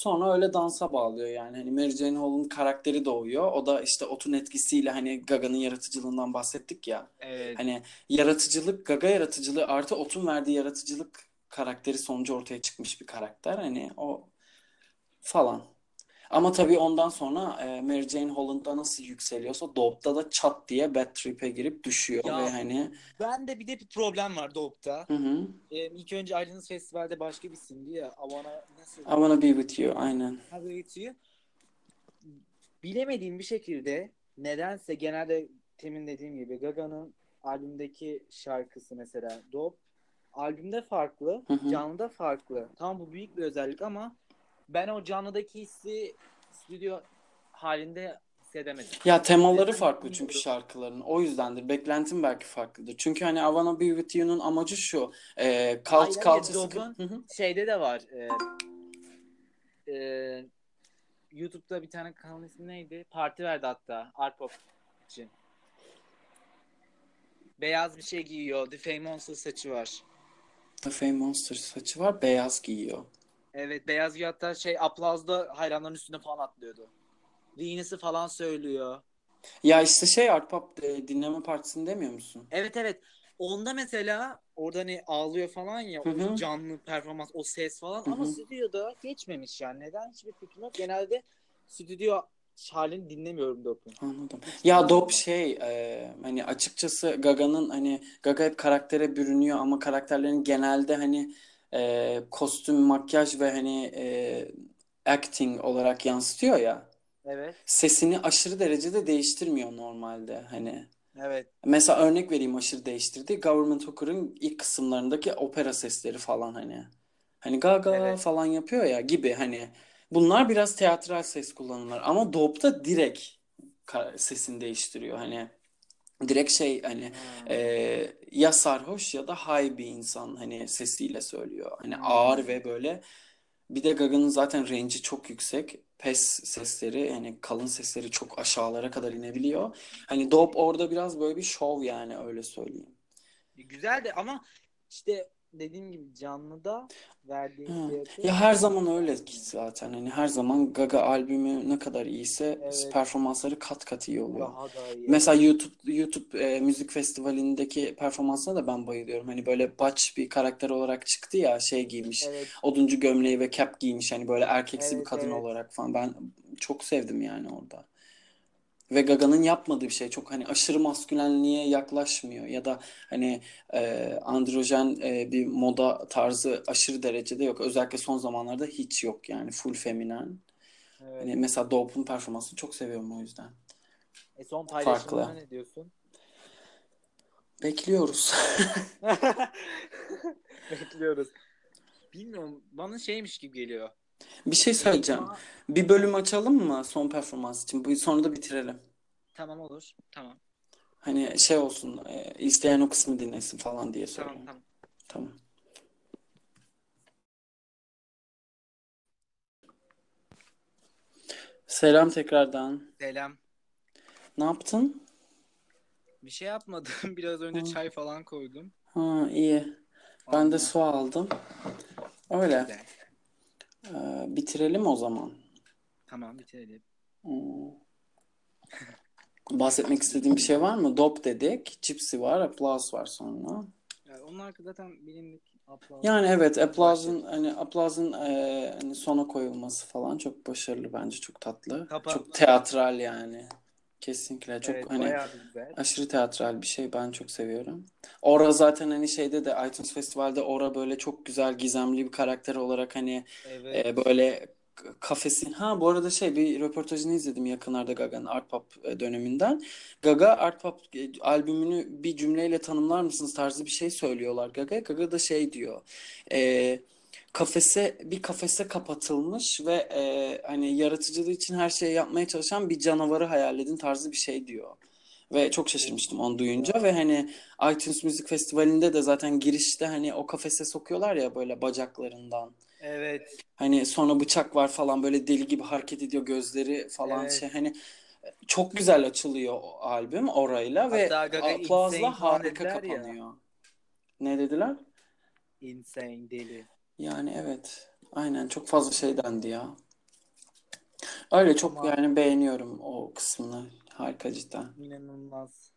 Sonra öyle dansa bağlıyor yani. Hani Mary Jane Hall'un karakteri doğuyor. O da işte otun etkisiyle hani Gaga'nın yaratıcılığından bahsettik ya. Evet. Hani yaratıcılık, Gaga yaratıcılığı artı otun verdiği yaratıcılık karakteri sonucu ortaya çıkmış bir karakter. Hani o falan. Ama tabii ondan sonra e, Mary Jane Holland'da nasıl yükseliyorsa Dope'da da çat diye Bad Trip'e girip düşüyor Ya. ve hani Ben de bir de bir problem var Dope'da. hı hı. Ee, ilk önce ayrıldığınız festivalde başka bir isimdi ya. Avana nasıl? I wanna be with you aynen. Have It You. Bilemediğim bir şekilde nedense genelde temin dediğim gibi Gaga'nın albümdeki şarkısı mesela Dope albümde farklı, Hı hı. canlıda farklı. Tamam bu büyük bir özellik ama ben o canlıdaki hissi stüdyo halinde hissedemedim. Ya temaları farklı çünkü şarkıların. O yüzdendir. Beklentim belki farklıdır. Çünkü hani I Wanna Be With You'nun amacı şu. E, Dope'un sıkı. Hı hı. Şeyde de var. E, e, YouTube'da bir tane kanal ismi neydi? Parti verdi hatta. Art Pop için. Beyaz bir şey giyiyor. The Fame Monster saçı var. The Fame Monster saçı var. Beyaz giyiyor. Evet beyaz giyiyor hatta şey aplazda hayranların üstüne falan atlıyordu. Venus'ı falan söylüyor. Ya işte şey Art Pop e, dinleme partisini demiyor musun? Evet evet. Onda mesela orada hani ağlıyor falan ya Hı hı. o canlı performans o ses falan Hı ama hı. stüdyoda geçmemiş yani. Neden hiçbir fikrim yok. Genelde stüdyo halini dinlemiyorum Dope'un. Anladım. Ya Dop şey e, hani açıkçası Gaga'nın hani Gaga hep karaktere bürünüyor ama karakterlerin genelde hani e, kostüm, makyaj ve hani e, acting olarak yansıtıyor ya. Evet. Sesini aşırı derecede değiştirmiyor normalde hani. Evet. Mesela örnek vereyim aşırı değiştirdiği Government Hooker'ın ilk kısımlarındaki opera sesleri falan hani. Hani gaga Evet. falan yapıyor ya gibi hani. Bunlar biraz teatral ses kullanımlar ama Dope'da direkt sesini değiştiriyor hani. Direkt şey hani Hmm. e, ya sarhoş ya da high bir insan hani sesiyle söylüyor. Hani Hmm. ağır ve böyle bir de Gaga'nın zaten range'i çok yüksek. Pes sesleri yani kalın sesleri çok aşağılara kadar inebiliyor. Hani Dope orada biraz böyle bir şov yani öyle söyleyeyim. Güzel de ama işte dediğim gibi canlıda verdiği hissiyatı Ya her zaman öyle ki zaten hani her zaman Gaga albümü ne kadar iyiyse Evet. performansları kat kat iyi oluyor. daha da iyi. Mesela YouTube YouTube e, müzik festivalindeki performansına da ben bayılıyorum. Hani böyle baç bir karakter olarak çıktı ya şey giymiş. Evet. Oduncu gömleği ve cap giymiş hani böyle erkeksi bir Evet, kadın evet. olarak falan. Ben çok sevdim yani orada. Ve Gaga'nın yapmadığı bir şey çok hani aşırı maskülenliğe yaklaşmıyor ya da hani e, androjen e, bir moda tarzı aşırı derecede yok. Özellikle son zamanlarda hiç yok yani full feminen. Evet. Hani mesela Dope'un performansını çok seviyorum o yüzden. E son paylaşımına ne diyorsun? Bekliyoruz. Bekliyoruz. Bilmiyorum. Bana şeymiş gibi geliyor. Bir şey söyleyeceğim. Enigma- Bir bölüm açalım mı son performans için? Bu sonra da bitirelim. Tamam olur. Tamam. Hani şey olsun, e, isteyen o kısmı dinlesin falan diye Tamam söylüyorum. tamam. Tamam. Selam tekrardan. Selam. Ne yaptın? Bir şey yapmadım. Biraz önce Hı. çay falan koydum. Ha iyi. Ben Ondan de su aldım. Öyle. Güzel. Ee, bitirelim o zaman. Tamam bitirelim. Hmm. Bahsetmek istediğim bir şey var mı? Dop dedik. Gypsy var. Applause var sonra. Yani onlar zaten bilindik. Aplauz. Yani evet Applause'un hani Applause'un e, hani sona koyulması falan çok başarılı bence. Çok tatlı. Kapa- Çok teatral yani. Kesinlikle. Çok evet, hani. Aşırı teatral bir şey. Ben çok seviyorum. Ora zaten hani şeyde de iTunes Festival'de Ora böyle çok güzel gizemli bir karakter olarak hani Evet. e, böyle kafesin ha bu arada şey bir röportajını izledim yakınlarda Gaga'nın Art Pop e, döneminden. Gaga Art Pop e, albümünü bir cümleyle tanımlar mısınız tarzı bir şey söylüyorlar Gaga. Gaga da şey diyor. E, kafese bir kafese kapatılmış ve e, hani yaratıcılığı için her şeyi yapmaya çalışan bir canavarı hayal edin tarzı bir şey diyor. Ve çok şaşırmıştım onu duyunca ve hani iTunes Müzik Festivali'nde de zaten girişte hani o kafese sokuyorlar ya böyle bacaklarından. Evet. Hani sonra bıçak var falan böyle deli gibi hareket ediyor gözleri falan Evet. şey hani çok güzel açılıyor o albüm orayla ve Hatta Insane aplazla harika dediler ya. kapanıyor. Ne dediler? Insane deli. Yani evet. Aynen çok fazla şey dendi ya. Öyle çok Ama- yani beğeniyorum o kısmını. Harika cidden. İnanılmaz.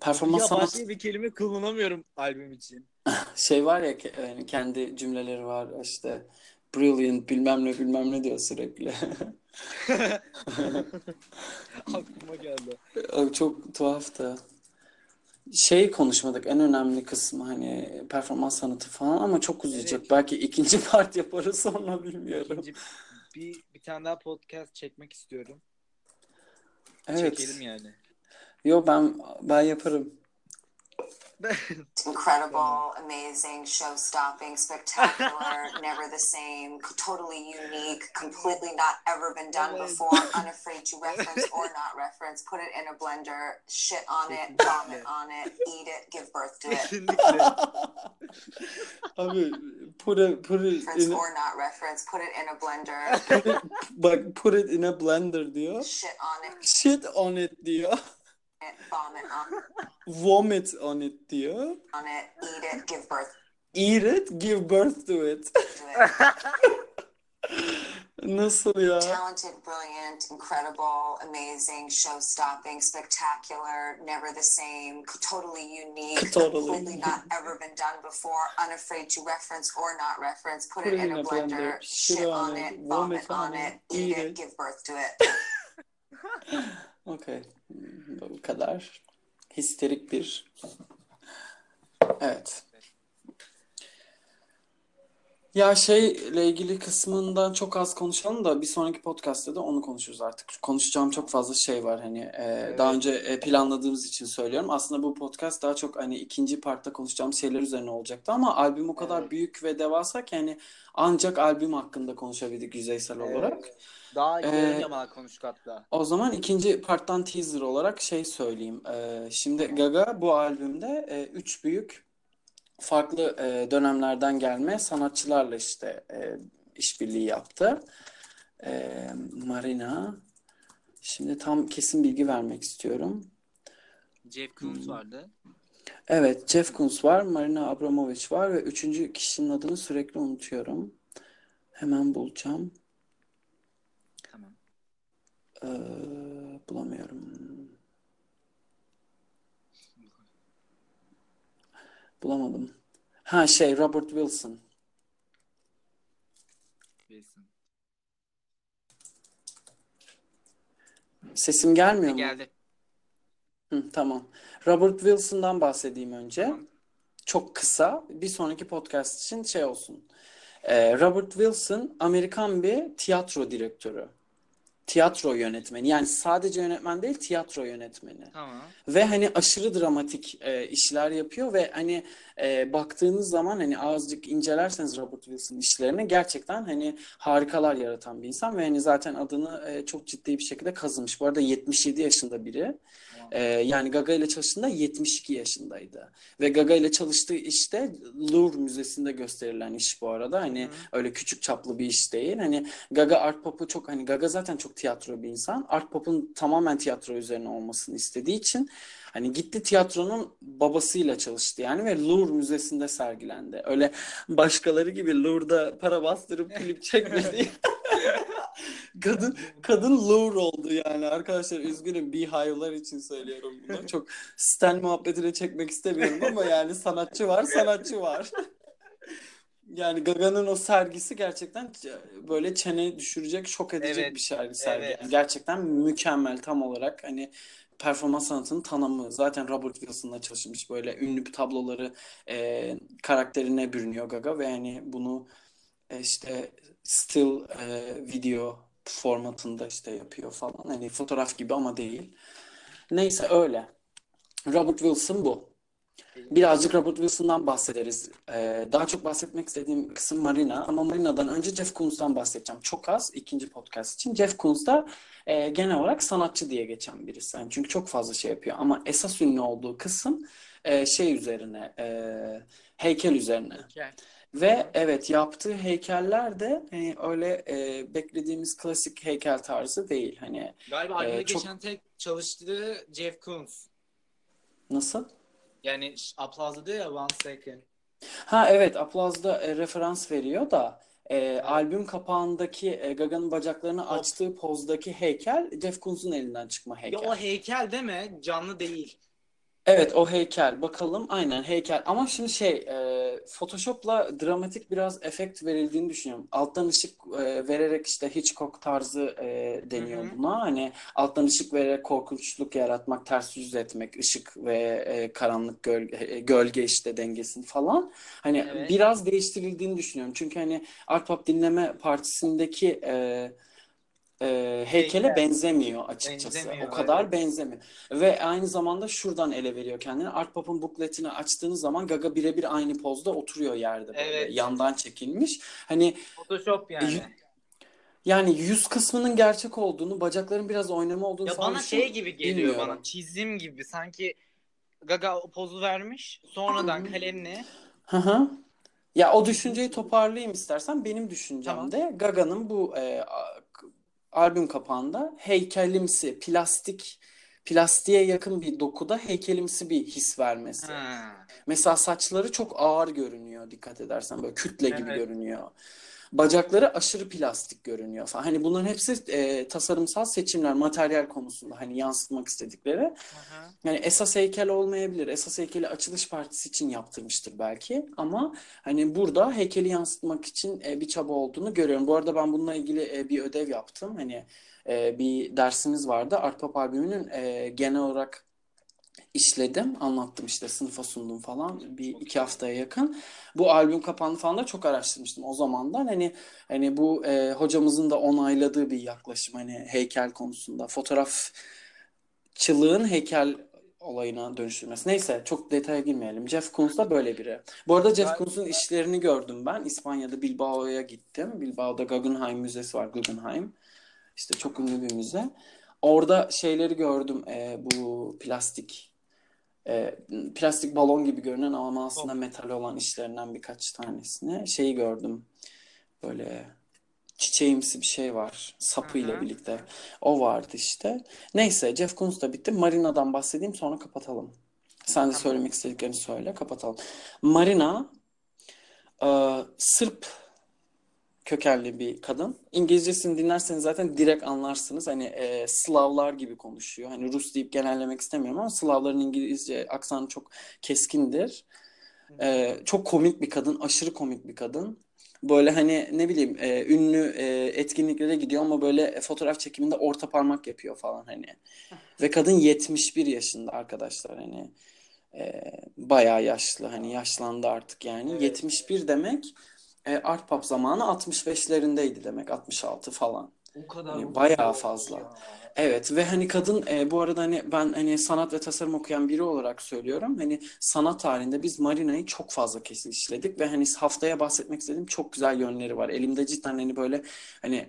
Performans Ya sanat başka bir kelime kullanamıyorum albüm için. şey var ya ke- yani kendi cümleleri var işte brilliant bilmem ne bilmem ne diyor sürekli. Aklıma geldi. O çok tuhaftı. Şey konuşmadık en önemli kısmı hani performans sanatı falan ama çok uzayacak. Evet. Belki ikinci part yaparız sonra bilmiyorum. İkinci bir, bir tane daha podcast çekmek istiyorum. Evet. Çekelim yani. Yo ben ben yaparım. Incredible, amazing, show stopping, spectacular, never the same, totally unique, completely not ever been done before, unafraid to reference or not reference, put it in a blender, shit on it, vomit on it, eat it, give birth to it. Kesinlikle. Abi put it, put it Reference in, or not reference, put it in a blender, bak put it in a blender diyor. shit on it, Shit on it diyor. Vomit on, Vomit on it diyor. on it, eat it, give birth Eat it, give birth to it. it. Nasıl ya? Talented, brilliant, incredible, amazing, show stopping, spectacular, never the same, totally unique, Totally. completely not ever been done before, unafraid to reference or not reference, put, it, in a blender, shit on it, vomit on it, eat it, give birth to it. Okey. Bu kadar. Histerik bir. Evet. Ya şeyle ilgili kısmından çok az konuşalım da bir sonraki podcast'ta da onu konuşuruz artık. Konuşacağım çok fazla şey var hani e, daha önce e, planladığımız için söylüyorum. Aslında bu podcast daha çok hani ikinci partta konuşacağım şeyler üzerine olacaktı ama albüm o kadar Evet. büyük ve devasa ki hani ancak albüm hakkında konuşabildik yüzeysel Evet. olarak. Daha Ee, yamalak konuştuk hatta. O zaman ikinci parttan teaser olarak şey söyleyeyim. Ee, şimdi Gaga bu albümde e, üç büyük farklı e, dönemlerden gelme sanatçılarla işte e, işbirliği yaptı. E, Marina. Şimdi tam kesin bilgi vermek istiyorum. Jeff Koons vardı. Evet, Jeff Koons var, Marina Abramovic var ve üçüncü kişinin adını sürekli unutuyorum. Hemen bulacağım. Ee, bulamıyorum. Bulamadım. Ha şey Robert Wilson. Bilsin. Sesim gelmiyor mu? Geldi. Hı, tamam. Robert Wilson'dan bahsedeyim önce. Tamam. Çok kısa. Bir sonraki podcast için şey olsun. Ee, Robert Wilson Amerikan bir tiyatro direktörü. Tiyatro yönetmeni. Yani sadece yönetmen değil, tiyatro yönetmeni. Tamam. Ve hani aşırı dramatik e, işler yapıyor ve hani e, baktığınız zaman hani azıcık incelerseniz Robert Wilson işlerini gerçekten hani harikalar yaratan bir insan ve hani zaten adını e, çok ciddi bir şekilde kazımış. Bu arada 77 yaşında biri. E, yani Gaga ile çalıştığında 72 yaşındaydı. Ve Gaga ile çalıştığı işte Louvre Müzesi'nde gösterilen iş bu arada. Hani Hı. öyle küçük çaplı bir iş değil. Hani Gaga Art Pop'u çok hani Gaga zaten çok çok tiyatro bir insan. Art Pop'un tamamen tiyatro üzerine olmasını istediği için hani gitti tiyatronun babasıyla çalıştı yani ve Louvre Müzesi'nde sergilendi. Öyle başkaları gibi Louvre'da para bastırıp klip çekmedi. Kadın kadın Louvre oldu yani arkadaşlar üzgünüm Beehive'lar için söylüyorum bunu. Çok Stan muhabbetine çekmek istemiyorum ama yani sanatçı var sanatçı var. Yani Gaga'nın o sergisi gerçekten böyle çene düşürecek, şok edecek Evet, bir sergi. sergi. evet. Yani gerçekten mükemmel tam olarak hani performans sanatının tanımı. Zaten Robert Wilson'la çalışmış böyle ünlü tabloları e, karakterine bürünüyor Gaga ve hani bunu e, işte still e, video formatında işte yapıyor falan. Hani fotoğraf gibi ama değil. Neyse öyle. Robert Wilson bu. Birazcık Robert Wilson'dan bahsederiz. Ee, daha çok bahsetmek istediğim kısım Marina. Ama Marina'dan önce Jeff Koons'tan bahsedeceğim. Çok az ikinci podcast için. Jeff Koons da e, genel olarak sanatçı diye geçen birisi. Yani çünkü çok fazla şey yapıyor. Ama esas ünlü olduğu kısım e, şey üzerine, e, heykel üzerine. Ve evet yaptığı heykeller de hani öyle e, beklediğimiz klasik heykel tarzı değil. Hani Galiba Ee, çok- geçen tek çalıştığı Jeff Koons. nasıl? Yani Applause'da ya One Second. Ha evet Applause'da e, referans veriyor da e, albüm kapağındaki e, Gaga'nın bacaklarını açtığı pozdaki heykel Jeff Koons'un elinden çıkma Ya heykel. o heykel değil mi? Canlı değil. Evet o heykel bakalım aynen heykel ama şimdi şey e, Photoshop'la dramatik biraz efekt verildiğini düşünüyorum. Alttan ışık e, vererek işte Hitchcock tarzı e, deniyor Hı hı. buna. Hani alttan ışık vererek korkunçluk yaratmak, ters yüz etmek, ışık ve e, karanlık gölge, e, gölge işte dengesini falan. Hani Evet. biraz değiştirildiğini düşünüyorum. Çünkü hani Art Pop Dinleme Partisi'ndeki e, e, heykele Heykel. benzemiyor açıkçası. Benzemiyor, O kadar evet. benzemiyor. Ve aynı zamanda şuradan ele veriyor kendini. Art Pop'un bukletini açtığınız zaman Gaga birebir aynı pozda oturuyor yerde böyle. Evet. Yandan çekilmiş. Hani Photoshop yani. Y- yani yüz kısmının gerçek olduğunu, bacakların biraz oynama olduğunu Ya bana şey gibi geliyor Bilmiyorum. bana. Çizim gibi. Sanki Gaga o pozu vermiş. Sonradan Hı hı. kalemle Hı hı. Ya o düşünceyi toparlayayım istersen. Benim düşüncem Tamam. de Gaga'nın bu e, albüm kapağında heykelimsi, plastik, plastiğe yakın bir dokuda heykelimsi bir his vermesi. Ha. Mesela saçları çok ağır görünüyor dikkat edersen böyle kütle gibi Evet. görünüyor. Bacakları aşırı plastik görünüyor falan. Hani bunların hepsi e, tasarımsal seçimler, materyal konusunda hani yansıtmak istedikleri. Hı hı. Yani esas heykel olmayabilir. Esas heykeli açılış partisi için yaptırmıştır belki. Ama hani burada heykeli yansıtmak için e, bir çaba olduğunu görüyorum. Bu arada ben bununla ilgili e, bir ödev yaptım. Hani e, bir dersimiz vardı. Art Pop albümünün e, genel olarak işledim. Anlattım işte sınıfa sundum falan. Bir iki haftaya yakın. Bu albüm kapağını falan da çok araştırmıştım o zamandan. Hani hani bu e, hocamızın da onayladığı bir yaklaşım hani heykel konusunda. Fotoğrafçılığın heykel olayına dönüştürmesi. Neyse çok detaya girmeyelim. Jeff Koons da böyle biri. Bu arada Jeff Koons'un işlerini gördüm ben. İspanya'da Bilbao'ya gittim. Bilbao'da Guggenheim Müzesi var. Guggenheim. İşte çok ünlü bir müze. Orada şeyleri gördüm. E, bu plastik e, plastik balon gibi görünen ama aslında metal olan işlerinden birkaç tanesini. Şeyi gördüm. Böyle çiçeğimsi bir şey var. Sapıyla birlikte. O vardı işte. Neyse Jeff Koons da bitti. Marina'dan bahsedeyim sonra kapatalım. Sen de söylemek istediklerini söyle kapatalım. Marina e, Sırp kökenli bir kadın. İngilizcesini dinlerseniz zaten direkt anlarsınız. Hani e, Slavlar gibi konuşuyor. Hani Rus deyip genellemek istemiyorum ama Slavların İngilizce aksanı çok keskindir. E, çok komik bir kadın, aşırı komik bir kadın. Böyle hani ne bileyim e, ünlü e, etkinliklere gidiyor ama böyle fotoğraf çekiminde orta parmak yapıyor falan hani. Ve kadın 71 yaşında arkadaşlar hani e, bayağı yaşlı hani yaşlandı artık yani. Evet. 71 demek e, Art Pop zamanı 65'lerindeydi demek 66 falan. O kadar Hani bayağı fazla. ya. Evet ve hani kadın e, bu arada hani ben hani sanat ve tasarım okuyan biri olarak söylüyorum. Hani sanat tarihinde biz Marina'yı çok fazla kesin işledik ve hani haftaya bahsetmek istediğim çok güzel yönleri var. Elimde cidden hani böyle hani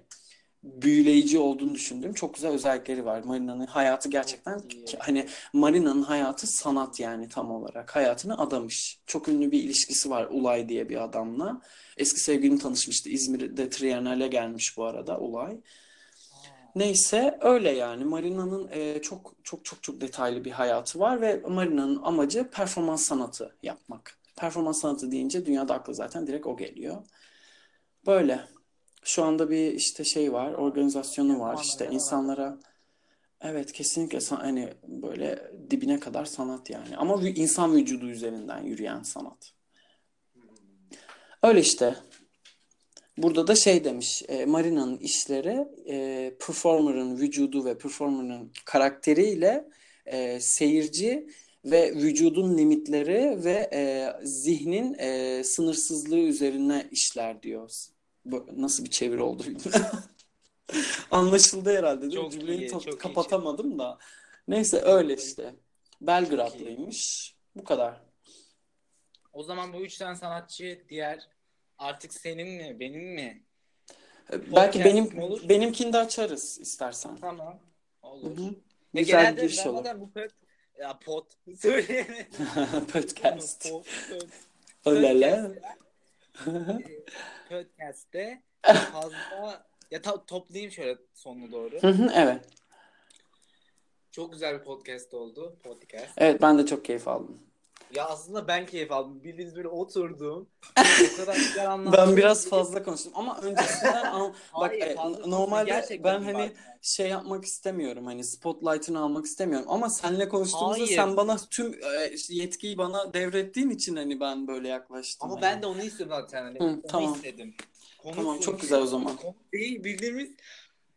büyüleyici olduğunu düşündüğüm çok güzel özellikleri var. Marina'nın hayatı gerçekten hani Marina'nın hayatı sanat yani tam olarak hayatını adamış. Çok ünlü bir ilişkisi var Ulay diye bir adamla. Eski sevgilim tanışmıştı. İzmir'de Triennale gelmiş bu arada Ulay. Neyse öyle yani Marina'nın e, çok çok çok çok detaylı bir hayatı var ve Marina'nın amacı performans sanatı yapmak. Performans sanatı deyince dünyada akla zaten direkt o geliyor. Böyle. Şu anda bir işte şey var, organizasyonu var. İşte insanlara evet kesinlikle san- hani böyle dibine kadar sanat yani. Ama vü- insan vücudu üzerinden yürüyen sanat. Öyle işte. Burada da şey demiş, e, Marina'nın işleri e, performer'ın vücudu ve performer'ın karakteriyle e, seyirci ve vücudun limitleri ve e, zihnin e, sınırsızlığı üzerine işler diyor. Nasıl bir çeviri oldu bilmiyorum. Anlaşıldı herhalde değil mi? Çok Cümleyi iyi, çok iyi kapatamadım da. Neyse öyle işte. Belgradlıymış. Bu kadar. O zaman bu üç tane sanatçı diğer artık senin mi benim mi? Belki Podcast benim mi olur? benimkini de açarız istersen. Tamam. Olur. Hı hı. Ve Güzel bir giriş olur. bu pod ya pod söyleyemedim. Podcast. Pod- pod- Olala. Podcast'te fazla ya ta- toplayayım şöyle sonuna doğru. Hı hı, Evet. Çok güzel bir podcast oldu. Podcast. Evet ben de çok keyif aldım. Ya aslında ben keyif aldım. Bildiğiniz böyle oturdum. o kadar güzel anlattım. Ben biraz fazla konuştum ama öncesinden an- bak Hayır, e, fazla normalde ben hani bak. şey yapmak istemiyorum hani spotlight'ını almak istemiyorum ama seninle konuştuğumuzda Hayır. sen bana tüm e, yetkiyi bana devrettiğin için hani ben böyle yaklaştım. Ama hani. ben de onu istiyorum zaten. Hani. Hı, onu tamam. istedim. Konu Tamam, çok güzel o zaman. Konu değil bildiğimiz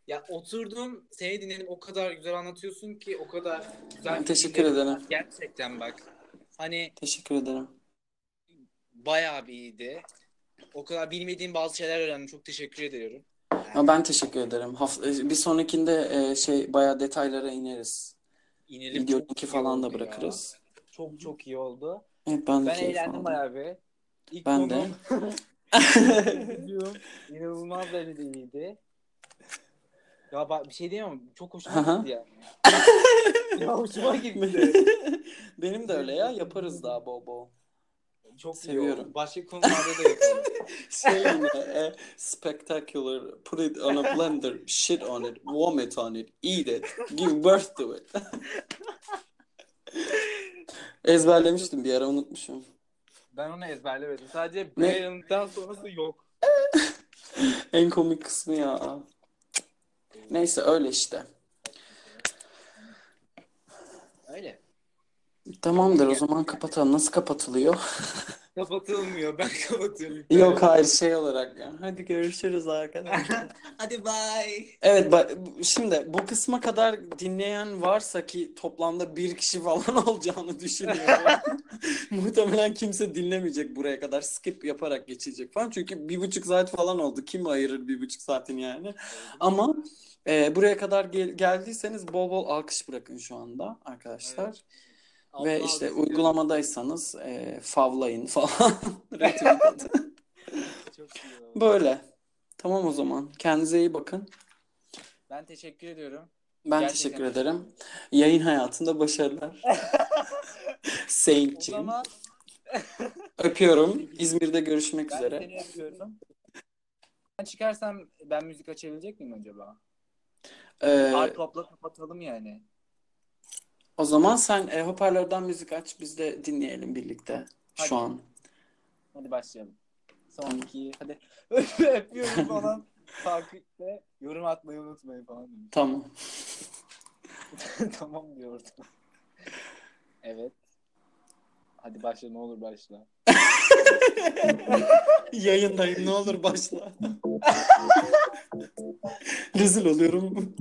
ya oturdum seni dinledim o kadar güzel anlatıyorsun ki o kadar güzel Ben teşekkür ederim. Gerçekten bak. Hani Teşekkür ederim. bayağı bir iyiydi. O kadar bilmediğim bazı şeyler öğrendim. Çok teşekkür ediyorum. Ama ben teşekkür ederim. Haft- bir sonrakinde e, şey bayağı detaylara ineriz. İnelim Video çok linki iyi falan da oldu ya. bırakırız. Çok çok iyi oldu. Evet ben de Ben keyif eğlendim aldım. bayağı bir. İlk Ben de. inanılmaz derecedeydi. Ya bak bir şey diyemem çok hoşuma Aha. gitti yani. ya hoşuma gitti. Benim de öyle ya yaparız daha bol bol. Çok iyi Seviyorum. oldu. Başka konularda da yapalım. Şey yine e, spectacular put it on a blender shit on it vomit on it eat it give birth to it. Ezberlemiştim bir ara unutmuşum. ben onu ezberlemedim. Sadece? Brian'dan sonrası yok. En komik kısmı ya. Neyse öyle işte. Öyle. Tamamdır o zaman kapatalım. Nasıl kapatılıyor? Kapatılmıyor. Ben kapatıyorum. Yok hayır şey olarak ya. Hadi görüşürüz arkadaşlar. Hadi bye. Evet ba- şimdi bu kısma kadar dinleyen varsa ki toplamda bir kişi falan olacağını düşünüyorum. Muhtemelen kimse dinlemeyecek buraya kadar skip yaparak geçecek falan. Çünkü bir buçuk saat falan oldu. Kim ayırır bir buçuk saatin yani. Ama e, buraya kadar gel- geldiyseniz bol bol alkış bırakın şu anda arkadaşlar. Evet. Ve Allah işte Allah. uygulamadaysanız e, favlayın falan. Böyle. Tamam o zaman. Kendinize iyi bakın. Ben teşekkür ediyorum. Ben Gerçekten. teşekkür ederim. Yayın hayatında başarılar. Saint'ciğim. zaman Öpüyorum. İzmir'de görüşmek ben üzere. seni öpüyorum. Ben çıkarsam ben müzik açabilecek miyim acaba? Ee, Hard pop'la kapatalım yani. O zaman sen e, hoparlörden müzik aç. Biz de dinleyelim birlikte. Şu Hadi. an. Hadi başlayalım. Son iki. Hadi. Öpüyorum falan. Takipte yorum atmayı unutmayın falan. demiş. Tamam. tamam diyor orada. Evet. Hadi başla ne olur başla. Yayındayım. Ne olur başla. Rezil oluyorum.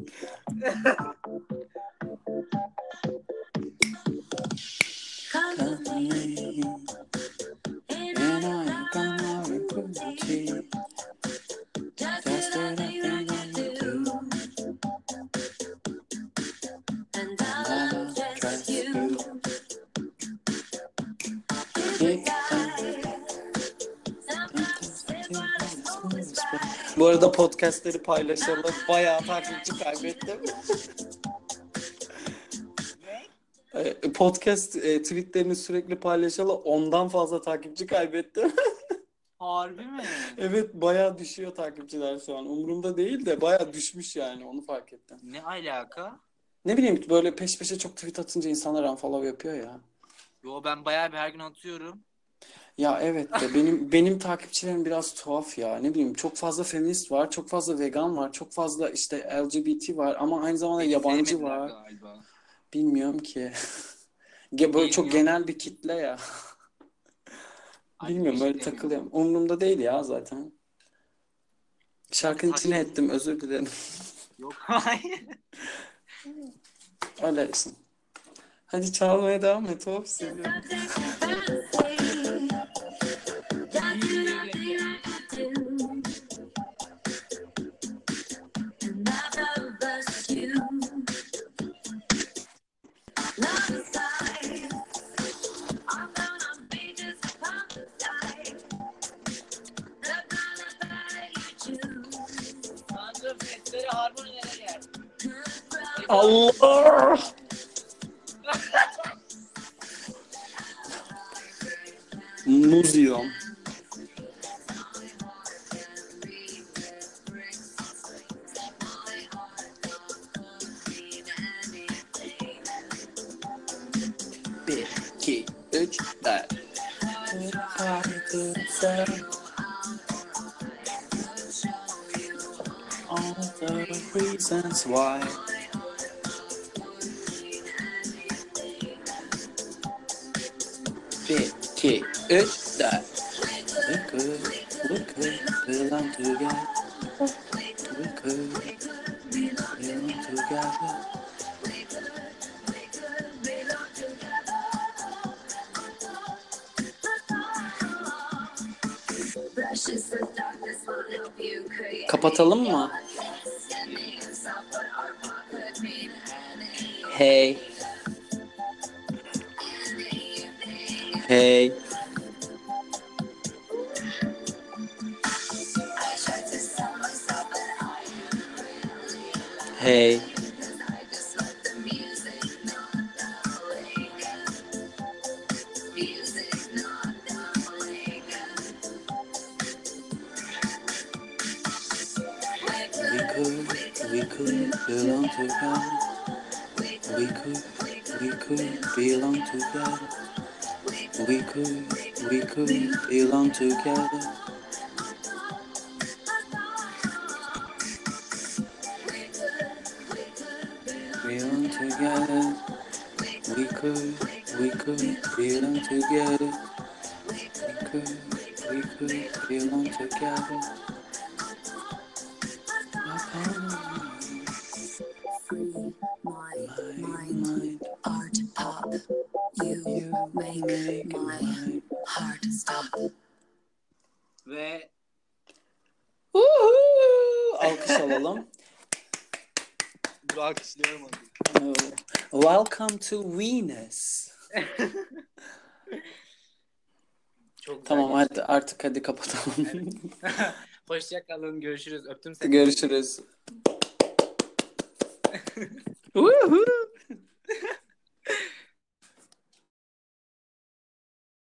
Bu arada podcastleri paylaşalım. Bayağı takipçi kaybettim. E, Podcast e, tweetlerini sürekli paylaşalı ondan fazla takipçi kaybettim. Harbi mi? Evet bayağı düşüyor takipçiler şu an. Umurumda değil de bayağı düşmüş yani onu fark ettim. Ne alaka? Ne bileyim böyle peş peşe çok tweet atınca insanlar unfollow yapıyor ya. Yo ben bayağı bir her gün atıyorum. Ya evet de benim benim takipçilerim biraz tuhaf ya. Ne bileyim çok fazla feminist var, çok fazla vegan var, çok fazla işte LGBT var ama aynı zamanda Beni yabancı sevmediler var. Galiba. Bilmiyorum ki. Ge- Böyle çok Bilmiyorum. genel bir kitle ya. Bilmiyorum böyle işte takılıyorum. Umurumda değil ya zaten. Şarkının içine Hayır. ettim özür dilerim. Yok hayır. Öylesin. Hadi çalmaya devam et. Hop seviyorum. Allah! Muz Çok güzel Tamam geçti. hadi artık hadi kapatalım. Hoşçakalın. Görüşürüz. Öptüm seni. Görüşürüz. Woohoo!